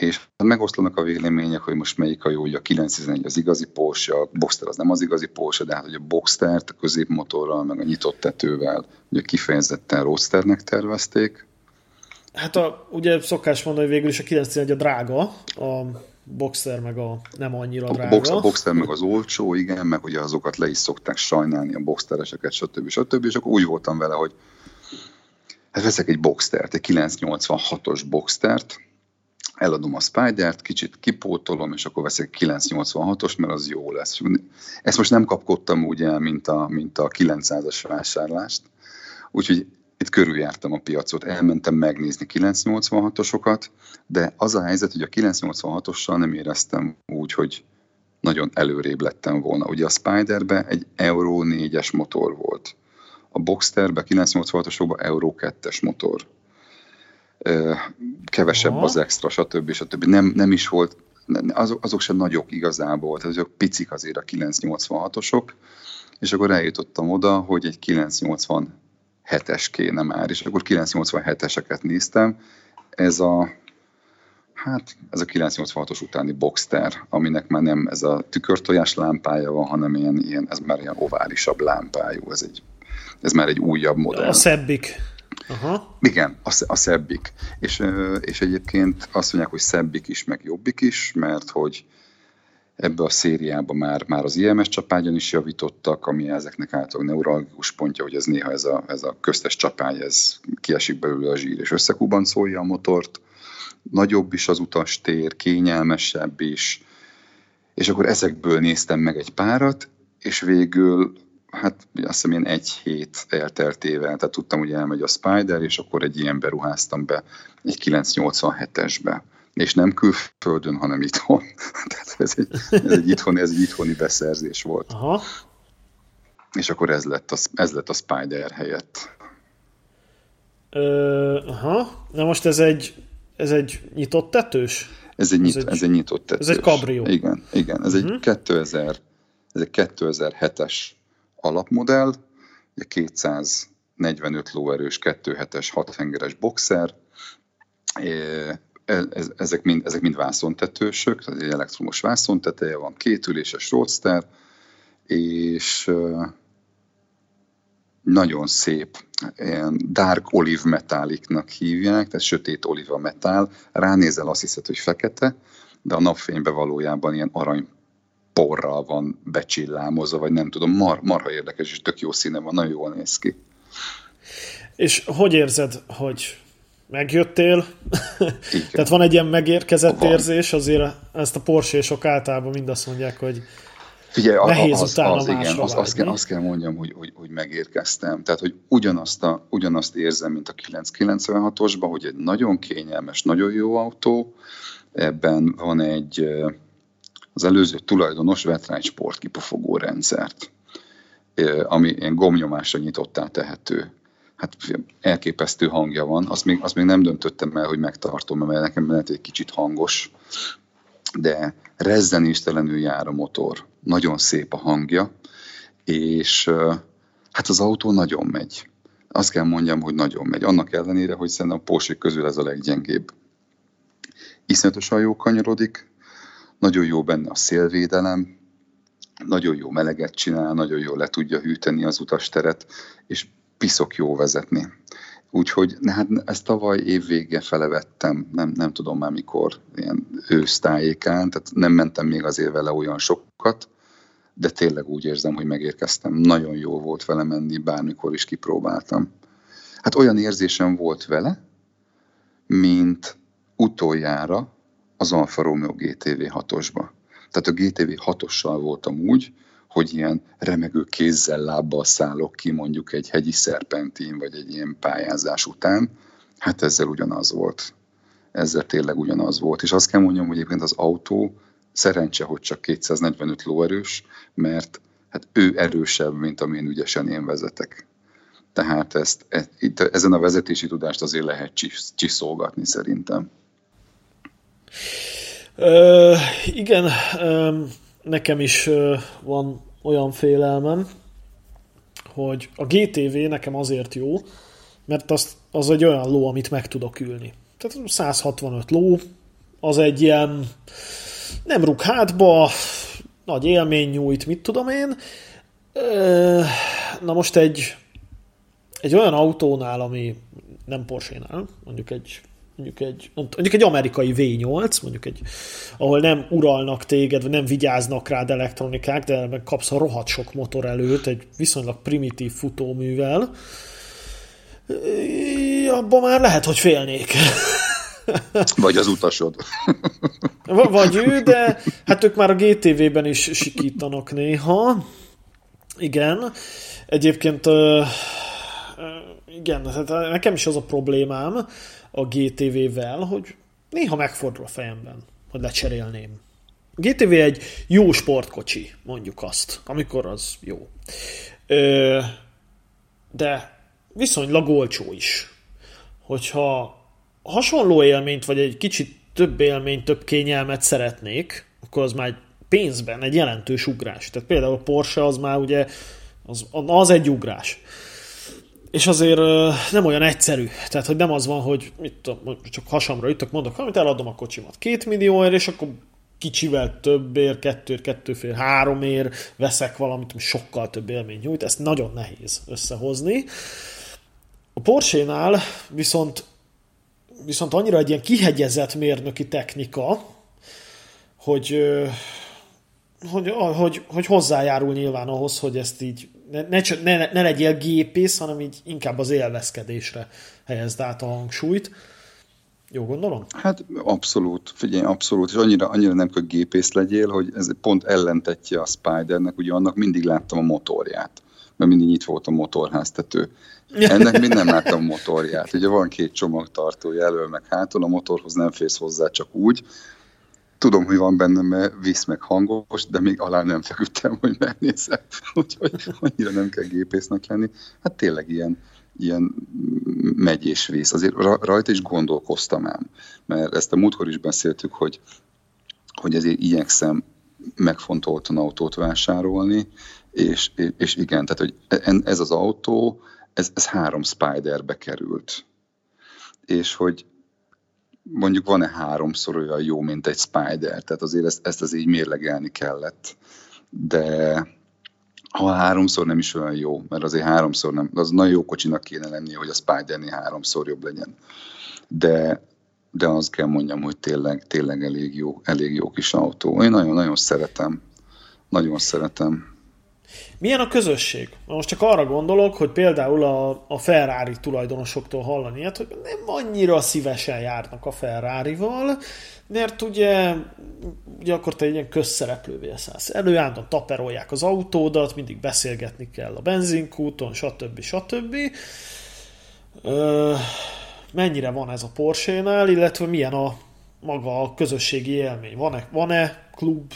és megoszlanak a vélemények, hogy most melyik a jó, hogy a 911 az igazi Porsche, a Boxster az nem az igazi Porsche, de hát hogy a Boxstert a középmotorral, meg a nyitott tetővel ugye kifejezetten roadsternek tervezték. Hát a, ugye szokás mondani, hogy végül is a 911 a drága, a Boxer meg a nem annyira drága. A, box, a Boxer meg az olcsó, igen, meg ugye azokat le is szokták sajnálni, a Boxtereseket, stb. stb. És akkor úgy voltam vele, hogy hát veszek egy Boxstert, egy 986-os Boxstert, eladom a Spider-t, kicsit kipótolom, és akkor veszek 986-os, mert az jó lesz. Ezt most nem kapkodtam úgy el, mint a, mint a 900-as vásárlást, úgyhogy itt körüljártam a piacot, elmentem megnézni 986-osokat, de az a helyzet, hogy a 986-ossal nem éreztem úgy, hogy nagyon előrébb lettem volna. Ugye a Spiderbe egy Euro 4-es motor volt. A Boxsterbe 986-osokban Euro 2-es motor. Kevesebb Aha. az extra, stb. stb. Nem, nem is volt, azok, azok sem nagyok igazából, tehát azok picik azért a 986-osok, és akkor eljutottam oda, hogy egy 980 7-es kéne már, és akkor 987-eseket néztem. Ez a hát ez a 986-os utáni Boxster, aminek már nem ez a tükörtojás lámpája van, hanem ilyen, ilyen ez már ilyen oválisabb lámpájú, ez, egy, ez már egy újabb modell. A szebbik. Aha. Igen, a, a szebbik. És, és egyébként azt mondják, hogy szebbik is, meg jobbik is, mert hogy ebbe a szériába már, már az IMS csapágyon is javítottak, ami ezeknek általában neuralgikus pontja, hogy ez néha ez a, ez a köztes csapágy, ez kiesik belőle a zsír, és összekubancolja a motort. Nagyobb is az utastér, kényelmesebb is, és akkor ezekből néztem meg egy párat, és végül hát azt hiszem ilyen egy hét elteltével, tehát tudtam, hogy elmegy a Spider, és akkor egy ilyen beruháztam be egy 987-esbe és nem külföldön, hanem itthon. *laughs* Tehát ez egy, ez egy, itthoni, ez egy itthoni beszerzés volt. Aha. És akkor ez lett a, ez lett a Spider helyett. Ö, aha. Na most ez egy, ez egy nyitott tetős? Ez egy, nyit, ez egy, ez egy nyitott tetős. Ez egy kabrió. Igen, igen. Ez uh-huh. egy 2000, ez egy 2007-es alapmodell, egy 245 lóerős 2.7-es 6 hengeres boxer, ezek mind, ezek mind vászontetősök, tehát egy elektromos vászonteteje van, két üléses roadster, és nagyon szép, ilyen dark olive metáliknak hívják, tehát sötét oliva metál, ránézel azt hiszed, hogy fekete, de a napfényben valójában ilyen arany porral van becsillámozva, vagy nem tudom, mar, marha érdekes, és tök jó színe van, nagyon jól néz ki. És hogy érzed, hogy megjöttél. *laughs* Tehát van egy ilyen megérkezett van. érzés, azért ezt a Porsche-sok általában mind azt mondják, hogy Figyelj, nehéz az, utána az, igen, az, azt, kell, azt kell mondjam, hogy, hogy, hogy megérkeztem. Tehát, hogy ugyanazt, a, ugyanazt érzem, mint a 996-osban, hogy egy nagyon kényelmes, nagyon jó autó, ebben van egy az előző tulajdonos vett rá egy sportkipufogó rendszert, ami ilyen gomnyomásra nyitottá tehető hát elképesztő hangja van. Azt még, azt még nem döntöttem el, hogy megtartom, mert nekem lehet egy kicsit hangos, de rezzenéstelenül jár a motor. Nagyon szép a hangja, és hát az autó nagyon megy. Azt kell mondjam, hogy nagyon megy. Annak ellenére, hogy szerintem a Porsche közül ez a leggyengébb. Iszonyatosan jó kanyarodik, nagyon jó benne a szélvédelem, nagyon jó meleget csinál, nagyon jól le tudja hűteni az utasteret, és piszok jó vezetni. Úgyhogy hát ezt tavaly év vége fele vettem, nem, nem tudom már mikor, ilyen ősztájékán, tehát nem mentem még azért vele olyan sokat, de tényleg úgy érzem, hogy megérkeztem. Nagyon jó volt vele menni, bármikor is kipróbáltam. Hát olyan érzésem volt vele, mint utoljára az Alfa Romeo GTV 6-osba. Tehát a GTV 6-ossal voltam úgy, hogy ilyen remegő kézzel, lábbal szállok ki mondjuk egy hegyi szerpentin, vagy egy ilyen pályázás után. Hát ezzel ugyanaz volt. Ezzel tényleg ugyanaz volt. És azt kell mondjam, hogy egyébként az autó szerencse, hogy csak 245 lóerős, mert hát ő erősebb, mint amilyen ügyesen én vezetek. Tehát ezt, e, itt, ezen a vezetési tudást azért lehet csiszolgatni szerintem. Ö, igen, ö, nekem is van olyan félelmem, hogy a GTV nekem azért jó, mert az, az egy olyan ló, amit meg tudok ülni. Tehát 165 ló, az egy ilyen nem rúg hátba, nagy élmény nyújt, mit tudom én. Na most egy, egy olyan autónál, ami nem Porsche-nál, mondjuk egy mondjuk egy, mondjuk egy amerikai V8, mondjuk egy, ahol nem uralnak téged, vagy nem vigyáznak rád elektronikák, de meg kapsz a rohadt sok motor előtt, egy viszonylag primitív futóművel, abban már lehet, hogy félnék. *laughs* Vagy az utasod. *laughs* Vagy ő, de hát ők már a GTV-ben is sikítanak néha. Igen. Egyébként igen, hát nekem is az a problémám a GTV-vel, hogy néha megfordul a fejemben, hogy lecserélném. A GTV egy jó sportkocsi, mondjuk azt, amikor az jó. De viszonylag olcsó is. Hogyha hasonló élményt, vagy egy kicsit több élményt, több kényelmet szeretnék, akkor az már pénzben egy jelentős ugrás. Tehát például a Porsche az már ugye, az, az egy ugrás. És azért nem olyan egyszerű. Tehát, hogy nem az van, hogy mit tudom, csak hasamra ütök, mondok, amit eladom a kocsimat két millióért, és akkor kicsivel többért, kettőért, kettőfél, háromért veszek valamit, ami sokkal több élmény nyújt. Ezt nagyon nehéz összehozni. A Porsche-nál viszont viszont annyira egy ilyen kihegyezett mérnöki technika, hogy, hogy, hogy, hogy hozzájárul nyilván ahhoz, hogy ezt így ne, ne, ne, legyél gépész, hanem így inkább az élvezkedésre helyezd át a hangsúlyt. Jó gondolom? Hát abszolút, figyelj, abszolút, és annyira, annyira nem kell gépész legyél, hogy ez pont ellentetje a Spidernek, ugye annak mindig láttam a motorját, mert mindig nyitva volt a motorháztető. Ennek mind nem láttam a motorját. Ugye van két csomagtartó elől meg hátul, a motorhoz nem fész hozzá csak úgy. Tudom, hogy van benne, mert visz meg hangos, de még alá nem feküdtem, hogy megnézem. *laughs* Úgyhogy annyira nem kell gépésznek lenni. Hát tényleg ilyen, ilyen megy és vész. Azért rajta is gondolkoztam ám, mert ezt a múltkor is beszéltük, hogy, hogy ezért igyekszem megfontoltan autót vásárolni, és, és igen, tehát hogy ez az autó, ez, ez három Spiderbe került. És hogy mondjuk van-e háromszor olyan jó, mint egy Spider, tehát azért ezt, ezt az így mérlegelni kellett. De ha háromszor nem is olyan jó, mert azért háromszor nem, az nagyon jó kocsinak kéne lennie, hogy a Spidernél háromszor jobb legyen. De, de azt kell mondjam, hogy tényleg, tényleg elég jó, elég jó kis autó. Én nagyon-nagyon szeretem. Nagyon szeretem. Milyen a közösség? Most csak arra gondolok, hogy például a, a Ferrari tulajdonosoktól hallani ilyet, hogy nem annyira szívesen járnak a Ferrari-val, mert ugye, egy ilyen közszereplővé szállsz. Előállnak, taperolják az autódat, mindig beszélgetni kell a benzinkúton, stb. stb. Ö, mennyire van ez a Porsche-nál, illetve milyen a maga a közösségi élmény? Van-e, van-e klub,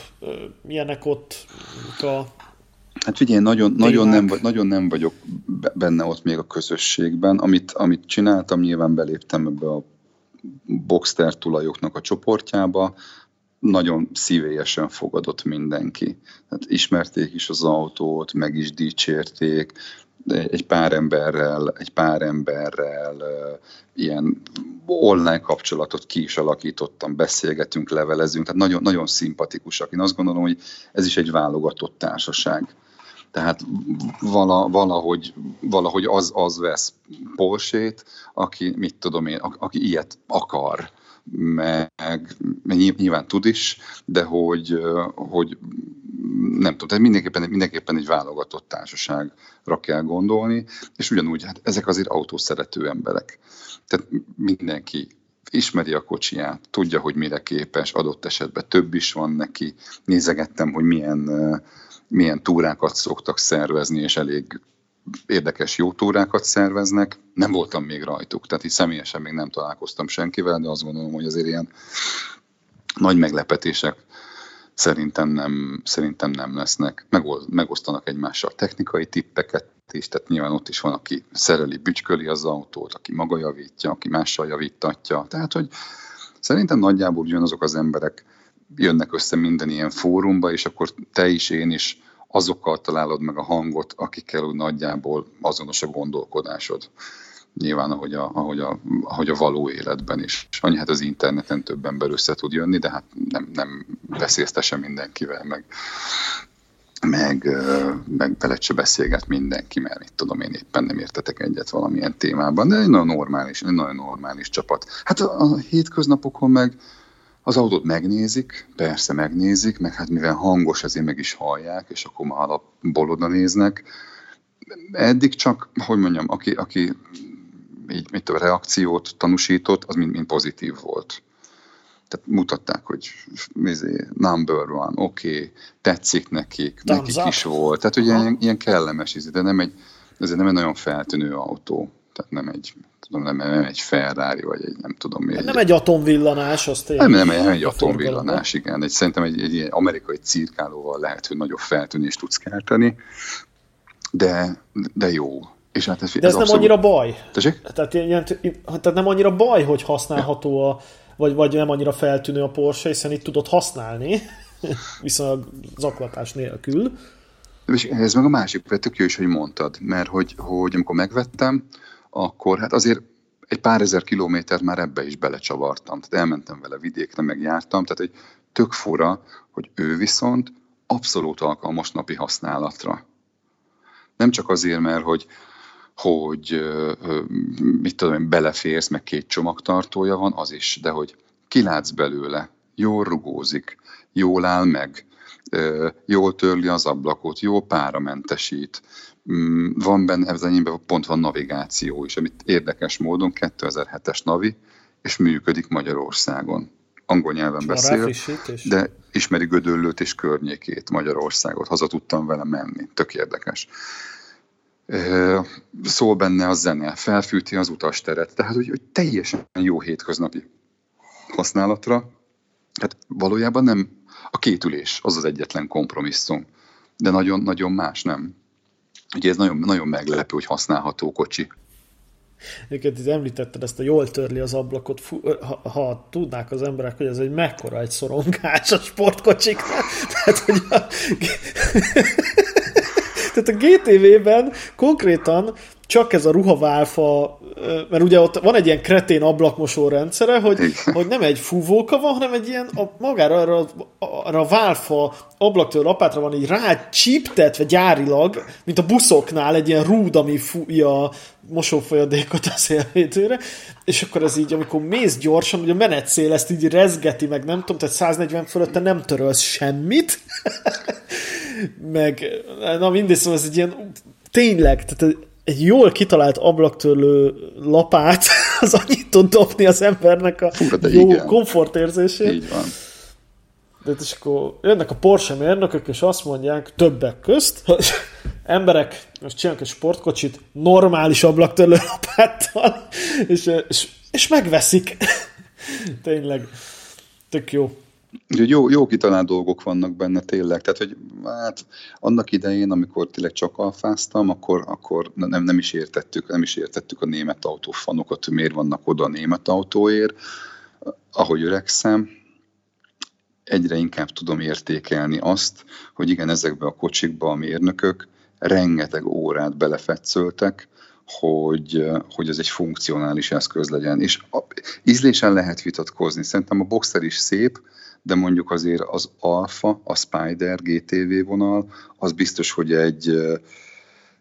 milyenek ott a Hát figyelj, nagyon, nagyon, nem, nagyon nem vagyok benne ott még a közösségben. Amit, amit csináltam, nyilván beléptem ebbe a Boxster tulajoknak a csoportjába, nagyon szívélyesen fogadott mindenki. Tehát ismerték is az autót, meg is dicsérték, egy pár emberrel, egy pár emberrel ilyen online kapcsolatot ki is alakítottam, beszélgetünk, levelezünk, tehát nagyon, nagyon szimpatikusak. Én azt gondolom, hogy ez is egy válogatott társaság Tehát vala, valahogy, valahogy az, az vesz Porsét, aki, mit tudom én, aki ilyet akar meg nyilván tud is, de hogy, hogy nem tudom, tehát mindenképpen, mindenképpen egy válogatott társaságra kell gondolni, és ugyanúgy, hát ezek azért autószerető emberek. Tehát mindenki ismeri a kocsiját, tudja, hogy mire képes, adott esetben több is van neki. Nézegettem, hogy milyen, milyen túrákat szoktak szervezni, és elég érdekes jó túrákat szerveznek. Nem voltam még rajtuk, tehát így személyesen még nem találkoztam senkivel, de azt gondolom, hogy azért ilyen nagy meglepetések szerintem nem, szerintem nem lesznek. Megosztanak egymással technikai tippeket is, tehát nyilván ott is van, aki szereli, bücsköli az autót, aki maga javítja, aki mással javítatja. Tehát, hogy szerintem nagyjából ugyanazok az emberek jönnek össze minden ilyen fórumba, és akkor te is, én is azokkal találod meg a hangot, akikkel úgy nagyjából azonos a gondolkodásod. Nyilván, ahogy a, ahogy a, ahogy a való életben is. Annyi hát az interneten több ember össze tud jönni, de hát nem, nem beszélsztesen mindenkivel, meg, meg, meg veled se beszélget mindenki, mert itt tudom, én éppen nem értetek egyet valamilyen témában, de egy nagyon normális, egy nagyon normális csapat. Hát a, a hétköznapokon meg az autót megnézik, persze megnézik, meg hát mivel hangos, ezért meg is hallják, és akkor már alapból oda néznek. Eddig csak, hogy mondjam, aki, aki így mit a reakciót tanúsított, az mind, mind pozitív volt. Tehát mutatták, hogy izé, number one, oké, okay, tetszik nekik, Thumbs nekik up. is volt. Tehát ugye ilyen, ilyen kellemes, izé, de nem egy, ez nem egy nagyon feltűnő autó. Tehát nem egy tudom, nem, nem egy Ferrari, vagy egy nem tudom mi. Nem egy atomvillanás, az tényleg. Nem, nem, nem egy atomvillanás, igen. Egy, szerintem egy, egy, egy amerikai cirkálóval lehet, hogy nagyobb feltűnést tudsz kelteni, de, de jó. És hát ez, de ez, ez nem abszolút... annyira baj. Tessék? Tehát, ilyen, tehát nem annyira baj, hogy használható a, vagy, vagy nem annyira feltűnő a Porsche, hiszen itt tudod használni, *laughs* viszont zaklatás nélkül. És ez meg a másik, tök jó is, hogy mondtad, mert hogy, hogy amikor megvettem, akkor hát azért egy pár ezer kilométert már ebbe is belecsavartam. Tehát elmentem vele vidékre, meg jártam, tehát egy tök fura, hogy ő viszont abszolút alkalmas napi használatra. Nem csak azért, mert hogy, hogy mit tudom én, beleférsz, meg két csomagtartója van, az is, de hogy kilátsz belőle, jól rugózik, jól áll meg, jól törli az ablakot, jó páramentesít, van benne, ez enyémben pont van navigáció is, amit érdekes módon 2007-es navi, és működik Magyarországon. Angol nyelven beszél, de ismeri Gödöllőt és környékét, Magyarországot. Haza tudtam vele menni. Tök érdekes. Szól benne a zene, felfűti az utasteret, tehát hogy, hogy teljesen jó hétköznapi használatra. Hát valójában nem a két ülés, az az egyetlen kompromisszum. De nagyon-nagyon más nem. Ugye ez nagyon, nagyon meglepő, hogy használható kocsi. Egyébként itt említetted ezt a jól törli az ablakot, ha, ha tudnák az emberek, hogy ez egy mekkora egy szorongás a sportkocsiknál. *laughs* Tehát, hogy a, *laughs* tehát a GTV-ben konkrétan csak ez a ruhaválfa, mert ugye ott van egy ilyen kretén ablakmosó rendszere, hogy, hogy nem egy fúvóka van, hanem egy ilyen a, magára arra, arra a válfa ablaktól lapátra van így rácsíptetve gyárilag, mint a buszoknál egy ilyen rúd, ami fújja a mosófolyadékot a szélvétőre, és akkor ez így, amikor mész gyorsan, ugye a menetszél ezt így rezgeti, meg nem tudom, tehát 140 fölötte nem törölsz semmit, *laughs* meg, na mindegy, szóval ez egy ilyen tényleg, tehát egy jól kitalált ablaktörlő lapát, *laughs* az annyit tud dobni az embernek a Fura, jó igen. komfortérzését. Így van. De és akkor jönnek a Porsche mérnökök, és azt mondják többek közt, hogy *laughs* emberek, most csinálnak egy sportkocsit normális ablaktörlő lapáttal, *laughs* és, és, és megveszik. Tényleg. Tök jó. Úgyhogy jó, jó kitalált dolgok vannak benne tényleg. Tehát, hogy hát annak idején, amikor tényleg csak alfáztam, akkor, akkor nem, nem, is értettük, nem is értettük a német autófanokat, hogy miért vannak oda a német autóért. Ahogy öregszem, egyre inkább tudom értékelni azt, hogy igen, ezekbe a kocsikba a mérnökök rengeteg órát belefetszöltek, hogy, hogy ez egy funkcionális eszköz legyen. És a, ízlésen lehet vitatkozni. Szerintem a Boxer is szép, de mondjuk azért az Alpha, a Spider GTV vonal, az biztos, hogy egy,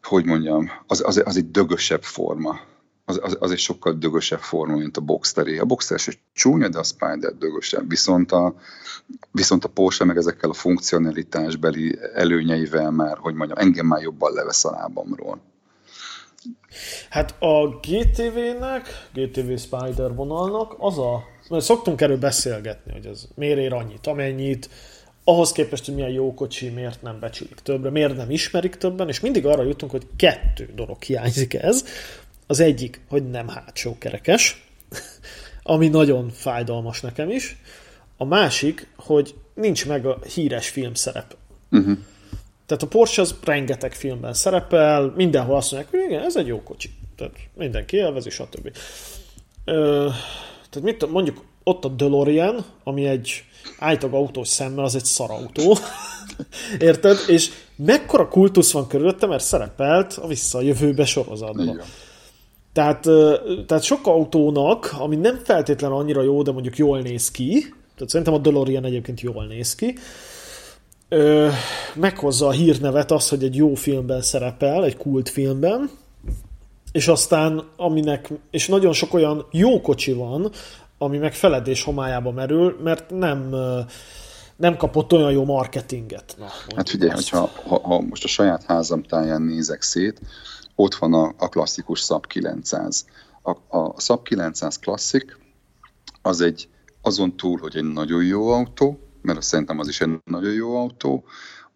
hogy mondjam, az, az, az egy dögösebb forma. Az, az, az egy sokkal dögösebb forma, mint a Boxsteré. A Boxster se csúnya, de a Spider dögösebb. Viszont a, viszont a Porsche meg ezekkel a funkcionalitásbeli előnyeivel már, hogy mondjam, engem már jobban levesz a lábamról. Hát a GTV-nek, GTV Spider vonalnak az a, mert szoktunk erről beszélgetni, hogy ez miért ér annyit, amennyit, ahhoz képest, hogy milyen jó kocsi, miért nem becsülik többre, miért nem ismerik többen, és mindig arra jutunk, hogy kettő dolog hiányzik ez. Az egyik, hogy nem hátsó kerekes, *laughs* ami nagyon fájdalmas nekem is. A másik, hogy nincs meg a híres filmszerep. Uh-huh. Tehát a Porsche az rengeteg filmben szerepel, mindenhol azt mondják, hogy igen, ez egy jó kocsi. Tehát mindenki élvezi, stb. Ö, tehát mit mondjuk ott a DeLorean, ami egy állítólag autós szemmel, az egy szarautó. *laughs* Érted? És mekkora kultusz van körülötte, mert szerepelt a Vissza a jövőbe sorozatban. Igen. Tehát, tehát sok autónak, ami nem feltétlen annyira jó, de mondjuk jól néz ki, tehát szerintem a DeLorean egyébként jól néz ki, ö, meghozza a hírnevet az, hogy egy jó filmben szerepel, egy kult filmben, és aztán aminek, és nagyon sok olyan jó kocsi van, ami meg feledés homályába merül, mert nem nem kapott olyan jó marketinget. Na, hát figyelj, hogyha, ha, ha most a saját házam táján nézek szét, ott van a, a klasszikus SAP 900. A, a SAP 900 klasszik, az egy azon túl, hogy egy nagyon jó autó, mert azt szerintem az is egy nagyon jó autó,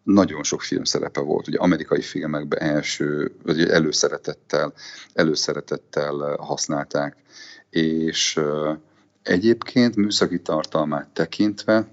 nagyon sok film szerepe volt. Ugye amerikai filmekben első, vagy előszeretettel, előszeretettel használták, és egyébként műszaki tartalmát tekintve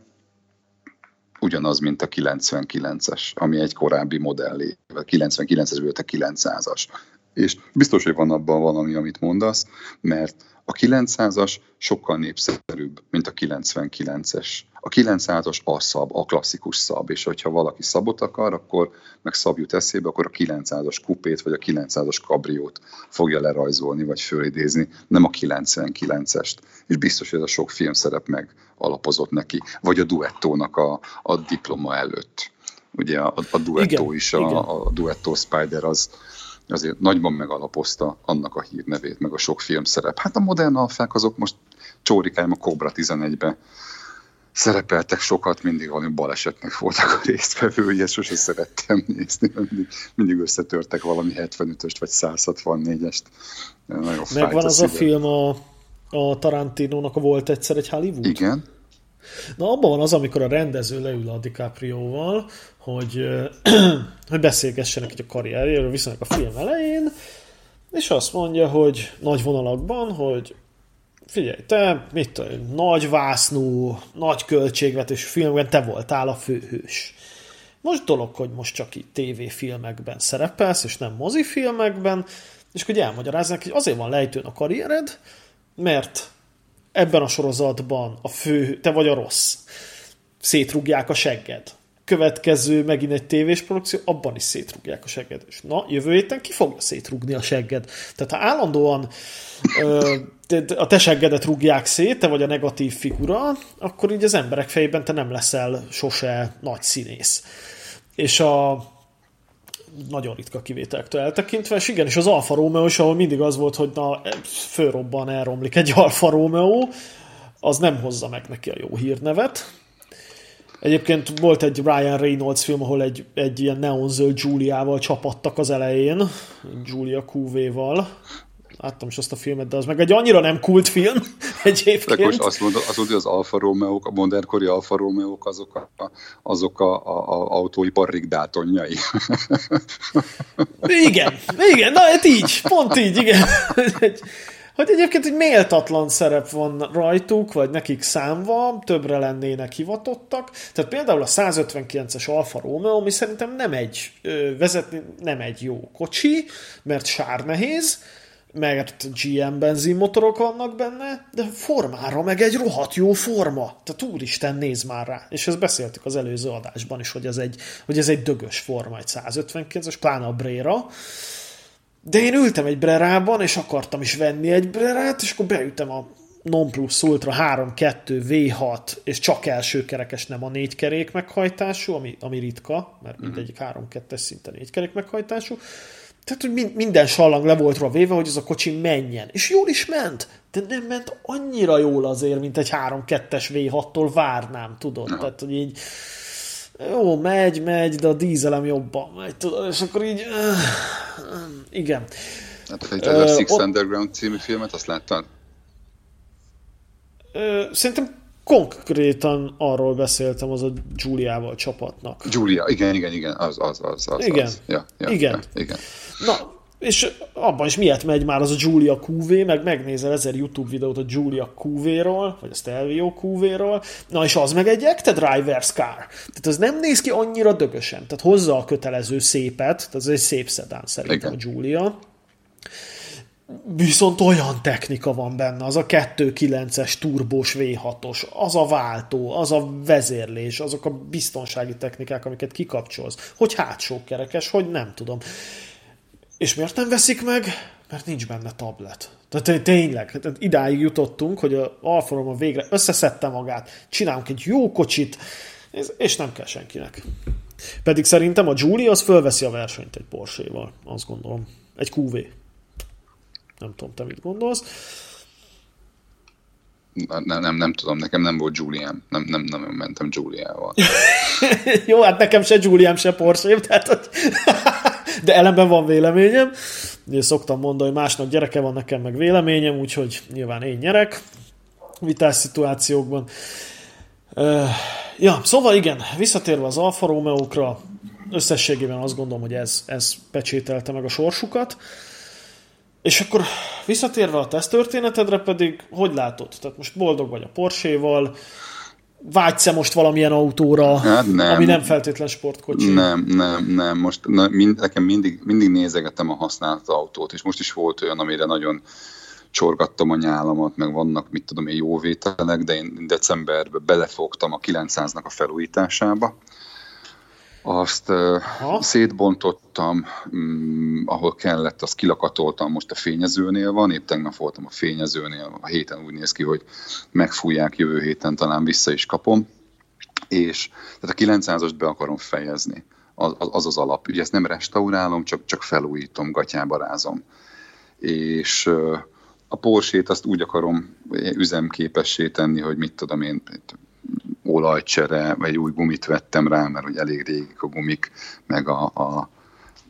ugyanaz, mint a 99-es, ami egy korábbi modellé, a 99-es volt a 900-as. És biztos, hogy van abban valami, amit mondasz, mert a 900-as sokkal népszerűbb, mint a 99-es. A 900-as a szab, a klasszikus szab, és hogyha valaki szabot akar, akkor meg szab jut eszébe, akkor a 900-as kupét vagy a 900-as kabriót fogja lerajzolni vagy fölidézni, nem a 99-est. És biztos, hogy ez a sok film szerep meg alapozott neki. Vagy a duettónak a, a diploma előtt. Ugye a, a duettó igen, is, a, a duettó Spider az, azért nagyban megalapozta annak a hírnevét, meg a sok filmszerep. Hát a modern alfák azok most csórikáim a Cobra 11-be szerepeltek sokat, mindig valami balesetnek voltak a résztvevői, ezt sose szerettem nézni, mindig, mindig összetörtek valami 75-öst vagy 164-est. Megvan az a film a, a Tarantinónak volt egyszer egy Hollywood? Igen. Na abban van az, amikor a rendező leül a DiCaprio-val, hogy, *clears throat* hogy beszélgessenek egy a karrierjéről, viszonylag a film elején, és azt mondja, hogy nagy vonalakban, hogy figyelj, te, mit tudom, nagy vásznú, nagy költségvetésű filmben te voltál a főhős. Most dolog, hogy most csak itt tévéfilmekben szerepelsz, és nem mozifilmekben, és akkor elmagyaráznak, hogy azért van lejtőn a karriered, mert ebben a sorozatban a fő, te vagy a rossz. Szétrugják a segged. Következő megint egy tévés produkció, abban is szétrugják a segged. És na, jövő héten ki fogja szétrugni a segged? Tehát ha állandóan ö, a te seggedet rúgják szét, te vagy a negatív figura, akkor így az emberek fejében te nem leszel sose nagy színész. És a nagyon ritka kivételektől eltekintve, és igen, és az Alfa Romeo is, ahol mindig az volt, hogy na, fölrobban, elromlik egy Alfa Romeo, az nem hozza meg neki a jó hírnevet. Egyébként volt egy Ryan Reynolds film, ahol egy, egy ilyen neonzöld Juliával csapattak az elején, Julia QV-val, láttam is azt a filmet, de az meg egy annyira nem kult film *laughs* egyébként. De most azt mondod, azt mondod, hogy az Alfa romeo a modernkori Alfa romeo azok a, azok a, a, a autóipar rigdátonjai. igen, igen, na hát így, pont így, igen. *laughs* hogy egyébként egy méltatlan szerep van rajtuk, vagy nekik számva, többre lennének hivatottak. Tehát például a 159-es Alfa Romeo, ami szerintem nem egy vezetni, nem egy jó kocsi, mert sár nehéz, mert GM benzinmotorok vannak benne, de formára meg egy rohadt jó forma. Tehát úristen, néz már rá. És ezt beszéltük az előző adásban is, hogy ez egy, hogy ez egy dögös forma, egy 159-es, pláne a Brera. De én ültem egy Brerában, és akartam is venni egy Brerát, és akkor beültem a Non Plus Ultra 3.2 V6, és csak első kerekes, nem a négy kerék meghajtású, ami, ami ritka, mert mhm. mindegyik 3.2-es szinte négy kerék meghajtású. Tehát, hogy minden sallang le volt véve, hogy ez a kocsi menjen. És jól is ment, de nem ment annyira jól azért, mint egy 3.2-es V6-tól várnám, tudod? Tehát, hogy így jó, megy, megy, de a dízelem jobban megy, tudod? És akkor így, uh, igen. Hát, hogy a Six uh, Underground című filmet, azt láttad? Szerintem konkrétan arról beszéltem az a Giuliával csapatnak. Giulia, igen, igen, igen, az, az, az, az. Igen, az. Ja, ja, igen. Ja, igen. Na, és abban is miért megy már az a Giulia QV, meg megnézel ezer YouTube videót a Giulia QV-ról, vagy a Stelvio QV-ról, na és az meg egy Ecte Driver's Car. Tehát az nem néz ki annyira dögösen. Tehát hozza a kötelező szépet, tehát ez egy szép szedán szerintem Igen. a Giulia viszont olyan technika van benne, az a 2.9-es turbós V6-os, az a váltó, az a vezérlés, azok a biztonsági technikák, amiket kikapcsolsz, hogy hátsó kerekes, hogy nem tudom. És miért nem veszik meg? Mert nincs benne tablet. Tehát tényleg, tehát idáig jutottunk, hogy a Alfa Romeo végre összeszedte magát, csinálunk egy jó kocsit, és nem kell senkinek. Pedig szerintem a Julie az fölveszi a versenyt egy Porsche-val, azt gondolom. Egy QV. Nem tudom, te mit gondolsz. Nem, nem, nem tudom, nekem nem volt Julian, nem, nem, nem mentem Juliával. *laughs* Jó, hát nekem se Julian, se Porsche, tehát. De ellenben van véleményem. Én szoktam mondani, hogy másnak gyereke van, nekem meg véleményem, úgyhogy nyilván én nyerek vitás szituációkban. Ja, szóval igen, visszatérve az Alfa Romeo-kra, összességében azt gondolom, hogy ez, ez pecsételte meg a sorsukat. És akkor visszatérve a teszttörténetedre pedig, hogy látod? Tehát most boldog vagy a Porsche-val, vágysz-e most valamilyen autóra, hát nem. ami nem feltétlen sportkocsi? Nem, nem, nem. Most na, mind, nekem mindig, mindig nézegetem a használt autót, és most is volt olyan, amire nagyon csorgattam a nyálamat, meg vannak, mit tudom én, jó vételek, de én decemberben belefogtam a 900-nak a felújításába, azt Aha. szétbontottam, mm, ahol kellett, azt kilakatoltam, most a fényezőnél van, épp tegnap voltam a fényezőnél, a héten úgy néz ki, hogy megfújják, jövő héten talán vissza is kapom, és tehát a 900-ast be akarom fejezni, az az, az alap. Ugye ezt nem restaurálom, csak, csak felújítom, gatyába rázom. És a Porsche-t azt úgy akarom üzemképessé tenni, hogy mit tudom én, olajcsere, vagy új gumit vettem rá, mert hogy elég régik a gumik, meg a, a,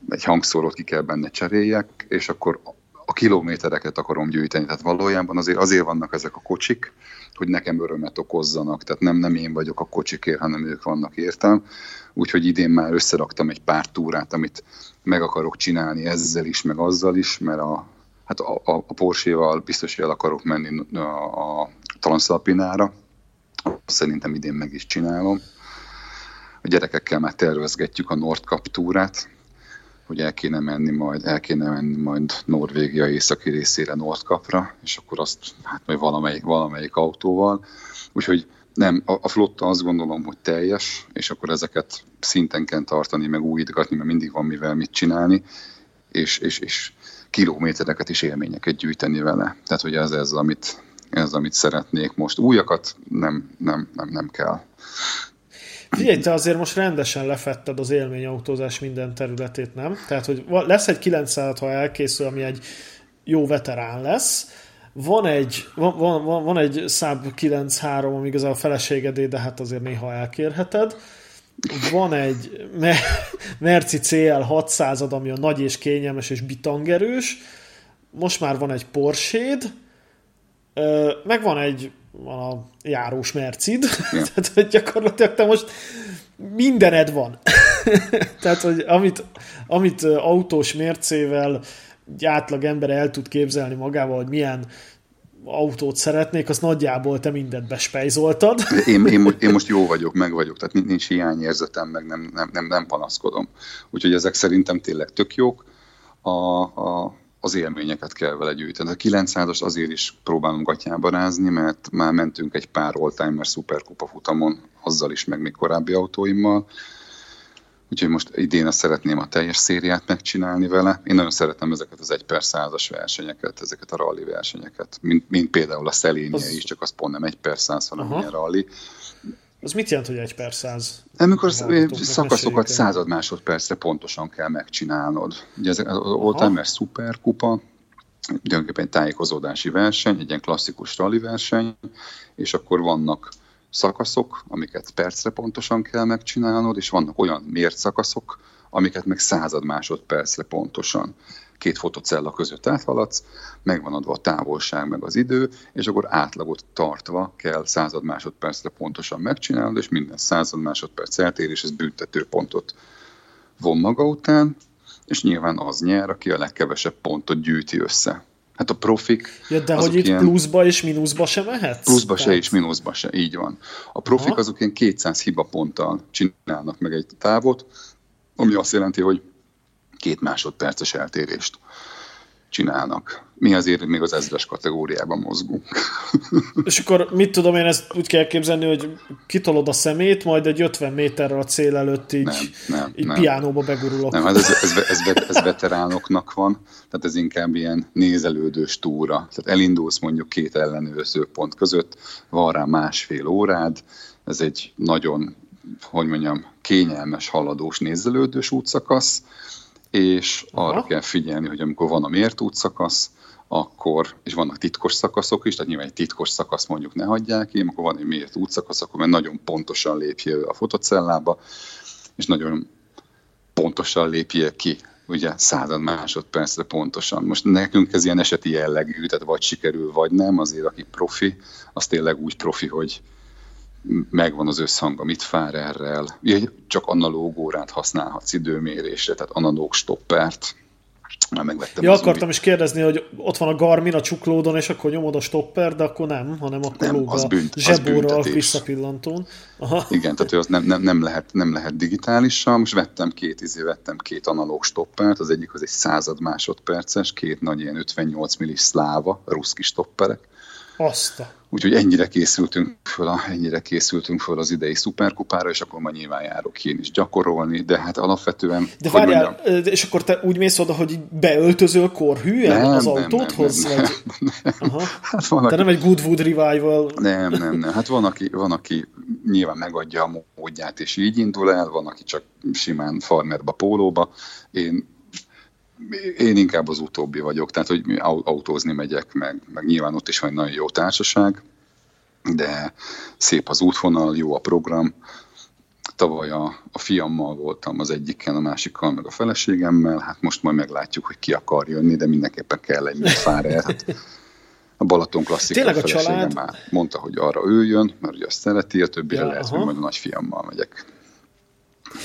egy hangszórót ki kell benne cseréljek, és akkor a kilométereket akarom gyűjteni. Tehát valójában azért, azért vannak ezek a kocsik, hogy nekem örömet okozzanak. Tehát nem, nem én vagyok a kocsikért, hanem ők vannak értem. Úgyhogy idén már összeraktam egy pár túrát, amit meg akarok csinálni ezzel is, meg azzal is, mert a, hát a, a, a Porsche-val biztos, hogy el akarok menni a, a Transalpinára, Szerintem idén meg is csinálom. A gyerekekkel már tervezgetjük a Nordkap túrát, hogy el kéne menni majd, el kéne menni majd Norvégia északi részére Nordkapra, és akkor azt hát majd valamelyik, valamelyik autóval. Úgyhogy nem, a, flotta azt gondolom, hogy teljes, és akkor ezeket szinten kell tartani, meg újítgatni, mert mindig van mivel mit csinálni, és, és, és kilométereket és élményeket gyűjteni vele. Tehát, hogy ez ez, amit, ez, amit szeretnék most. Újakat nem, nem, nem, nem kell. Figyelj, te azért most rendesen lefetted az élményautózás minden területét, nem? Tehát, hogy lesz egy 900, ha elkészül, ami egy jó veterán lesz, van egy, van, van, van egy Saab 9.3, ami igazán a feleségedé, de hát azért néha elkérheted. Van egy Merci CL 600 ami a nagy és kényelmes és bitangerős. Most már van egy Porsche-d, meg van egy van a járós mercid, ja. *laughs* tehát hogy gyakorlatilag te most mindened van. *laughs* tehát, hogy amit, amit autós mércével egy átlag ember el tud képzelni magával, hogy milyen autót szeretnék, az nagyjából te mindent bespejzoltad. én, én, most, én most *laughs* jó vagyok, meg vagyok, tehát nincs hiányérzetem, meg nem, nem, nem, nem panaszkodom. Úgyhogy ezek szerintem tényleg tök jók. A, a, az élményeket kell vele gyűjteni. A 900-as azért is próbálunk gatyába rázni, mert már mentünk egy pár oldtimer szuperkupa futamon, azzal is, meg még korábbi autóimmal. Úgyhogy most idén azt szeretném a teljes szériát megcsinálni vele. Én nagyon szeretem ezeket az egy per százas versenyeket, ezeket a rally versenyeket, mint, mint például a Szelénia az... is, csak az pont nem egy per száz, hanem Aha. ilyen rally. Az mit jelent, hogy egy per száz? Amikor szakaszokat század másodpercre pontosan kell megcsinálnod. Ugye ez az Oldtimer szuperkupa, tulajdonképpen egy tájékozódási verseny, egy ilyen klasszikus rally verseny, és akkor vannak szakaszok, amiket percre pontosan kell megcsinálnod, és vannak olyan mért szakaszok, amiket meg század másodpercre pontosan két fotocella között áthaladsz, megvan adva a távolság meg az idő, és akkor átlagot tartva kell század másodpercre pontosan megcsinálnod, és minden század másodperc eltérés, ez büntetőpontot von maga után, és nyilván az nyer, aki a legkevesebb pontot gyűjti össze. Hát a profik... Ja, de hogy itt ilyen... pluszba és mínuszba se mehet? Pluszba Tehát... se és mínuszba se, így van. A profik Aha. azok ilyen 200 hibaponttal csinálnak meg egy távot, ami azt jelenti, hogy két másodperces eltérést csinálnak. Mi azért még az ezres kategóriában mozgunk. *laughs* És akkor mit tudom én, ezt úgy kell képzelni, hogy kitolod a szemét, majd egy 50 méterrel a cél előtt így, nem, nem, így nem. piánóba begurulok. Nem, hát ez, ez, ez, ez, ez veteránoknak van, tehát ez inkább ilyen nézelődős túra. Tehát elindulsz mondjuk két ellenőrző pont között, van rá másfél órád, ez egy nagyon, hogy mondjam, kényelmes, haladós, nézelődős útszakasz, és arra Aha. kell figyelni, hogy amikor van a mért útszakasz, akkor, és vannak titkos szakaszok is, tehát nyilván egy titkos szakasz mondjuk ne hagyják ki, akkor van egy mért útszakasz, akkor mert nagyon pontosan lépje a fotocellába, és nagyon pontosan lépje ki, ugye század másodpercre pontosan. Most nekünk ez ilyen eseti jellegű, tehát vagy sikerül, vagy nem, azért aki profi, az tényleg úgy profi, hogy megvan az összhang a Mitfárerrel, csak analóg órát használhatsz időmérésre, tehát analóg stoppert, már megvettem. Ja, akartam is kérdezni, hogy ott van a Garmin a csuklódon, és akkor nyomod a stopper, de akkor nem, hanem akkor nem, az bünt, zsebóra az visszapillantón. Aha. Igen, tehát az nem, nem, nem, lehet, nem lehet digitálisan. Most vettem két, izé, vettem két analóg stoppert, az egyik az egy század másodperces, két nagy ilyen 58 millis szláva, ruszki stopperek, azt a... Úgyhogy ennyire készültünk föl, a, ennyire készültünk föl az idei szuperkupára, és akkor majd nyilván járok én is gyakorolni, de hát alapvetően... De várjál, mondjam, és akkor te úgy mész oda, hogy beöltözöl korhűen nem, az autódhoz? Nem, nem, nem, nem. Aha. Hát van, te nem egy Goodwood Revival. Nem, nem, nem. Hát van aki, van, aki nyilván megadja a módját, és így indul el, van, aki csak simán farmerba, pólóba. Én én inkább az utóbbi vagyok, tehát hogy autózni megyek, meg, meg nyilván ott is van egy nagyon jó társaság, de szép az útvonal, jó a program. Tavaly a, a fiammal voltam az egyikkel, a másikkal, meg a feleségemmel, hát most majd meglátjuk, hogy ki akar jönni, de mindenképpen kell egy *laughs* fárer. Hát a Balaton klasszik Tényleg a, a család... már mondta, hogy arra ő jön, mert ugye azt szereti, a többire ja, lehet, aha. hogy majd a nagyfiammal megyek.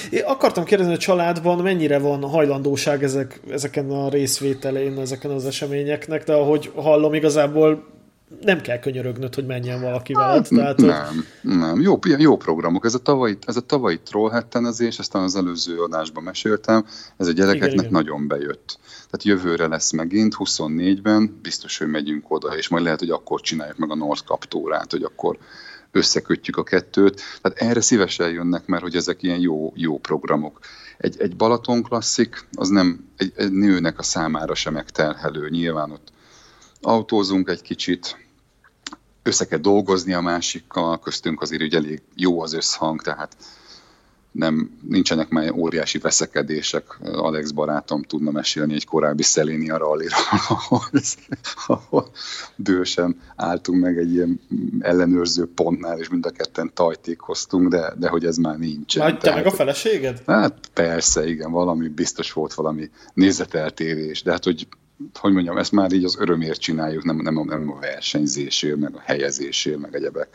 Én akartam kérdezni, hogy a családban mennyire van hajlandóság ezek, ezeken a részvételén, ezeken az eseményeknek, de ahogy hallom, igazából nem kell könyörögnöd, hogy menjen valaki veled. Hát, tehát, nem, hogy... nem. Jó, jó programok. Ez a tavalyi, ez a tavalyi trollhettenezés, aztán az előző adásban meséltem, ez a gyerekeknek igen, igen. nagyon bejött. Tehát jövőre lesz megint, 24-ben, biztos, hogy megyünk oda, és majd lehet, hogy akkor csináljuk meg a North Captórát, hogy akkor összekötjük a kettőt. Tehát erre szívesen jönnek, mert hogy ezek ilyen jó, jó programok. Egy, egy Balaton klasszik, az nem egy, egy nőnek a számára sem megterhelő. Nyilván ott autózunk egy kicsit, össze kell dolgozni a másikkal, köztünk azért ugye elég jó az összhang, tehát nem, nincsenek már óriási veszekedések. Alex barátom tudna mesélni egy korábbi Szelénia rallyra, *laughs* ahol, ahol bősen álltunk meg egy ilyen ellenőrző pontnál, és mind a ketten tajtékoztunk, de, de hogy ez már nincs. Már te meg a feleséged? Hát persze, igen, valami biztos volt valami nézeteltérés, de hát hogy hogy mondjam, ezt már így az örömért csináljuk, nem, nem, nem a versenyzésért, meg a helyezésért, meg egyebek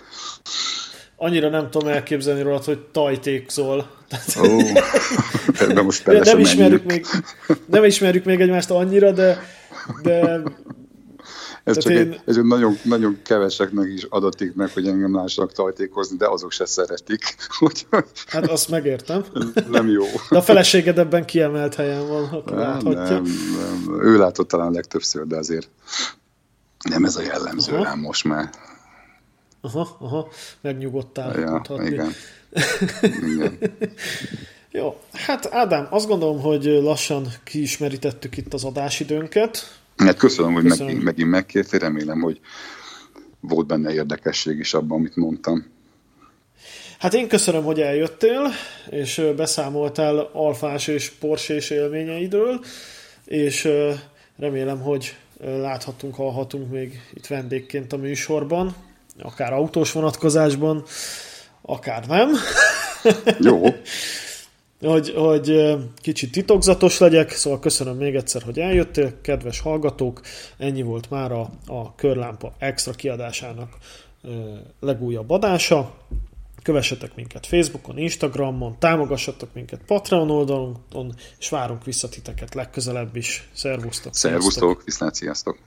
annyira nem tudom elképzelni rólad, hogy tajtékszol. Ó, de most nem ismerjük, még, nem ismerjük még egymást annyira, de, de ez csak én... egy, ez egy nagyon, nagyon keveseknek is adatik meg, hogy engem lássanak tajtékozni, de azok se szeretik. *laughs* Hát azt megértem. Nem jó. De a feleséged ebben kiemelt helyen van, ha nem, nem, nem, Ő látott talán legtöbbször, de azért nem ez a jellemző Aha. rám most már. Aha, aha, megnyugodtál. Ja, igen. igen. *laughs* Jó, hát Ádám, azt gondolom, hogy lassan kiismerítettük itt az adásidőnket. Hát köszönöm, hogy köszönöm. Megint, megint megkértél, remélem, hogy volt benne érdekesség is abban, amit mondtam. Hát én köszönöm, hogy eljöttél, és beszámoltál alfás és porsés élményeidről, és remélem, hogy láthatunk, hallhatunk még itt vendégként a műsorban, akár autós vonatkozásban, akár nem. *laughs* Jó. hogy, hogy kicsit titokzatos legyek, szóval köszönöm még egyszer, hogy eljöttél, kedves hallgatók, ennyi volt már a, a Körlámpa extra kiadásának legújabb adása. Kövessetek minket Facebookon, Instagramon, támogassatok minket Patreon oldalunkon, és várunk vissza titeket legközelebb is. Szervusztok! Szervusztok, viszlát, sziasztok!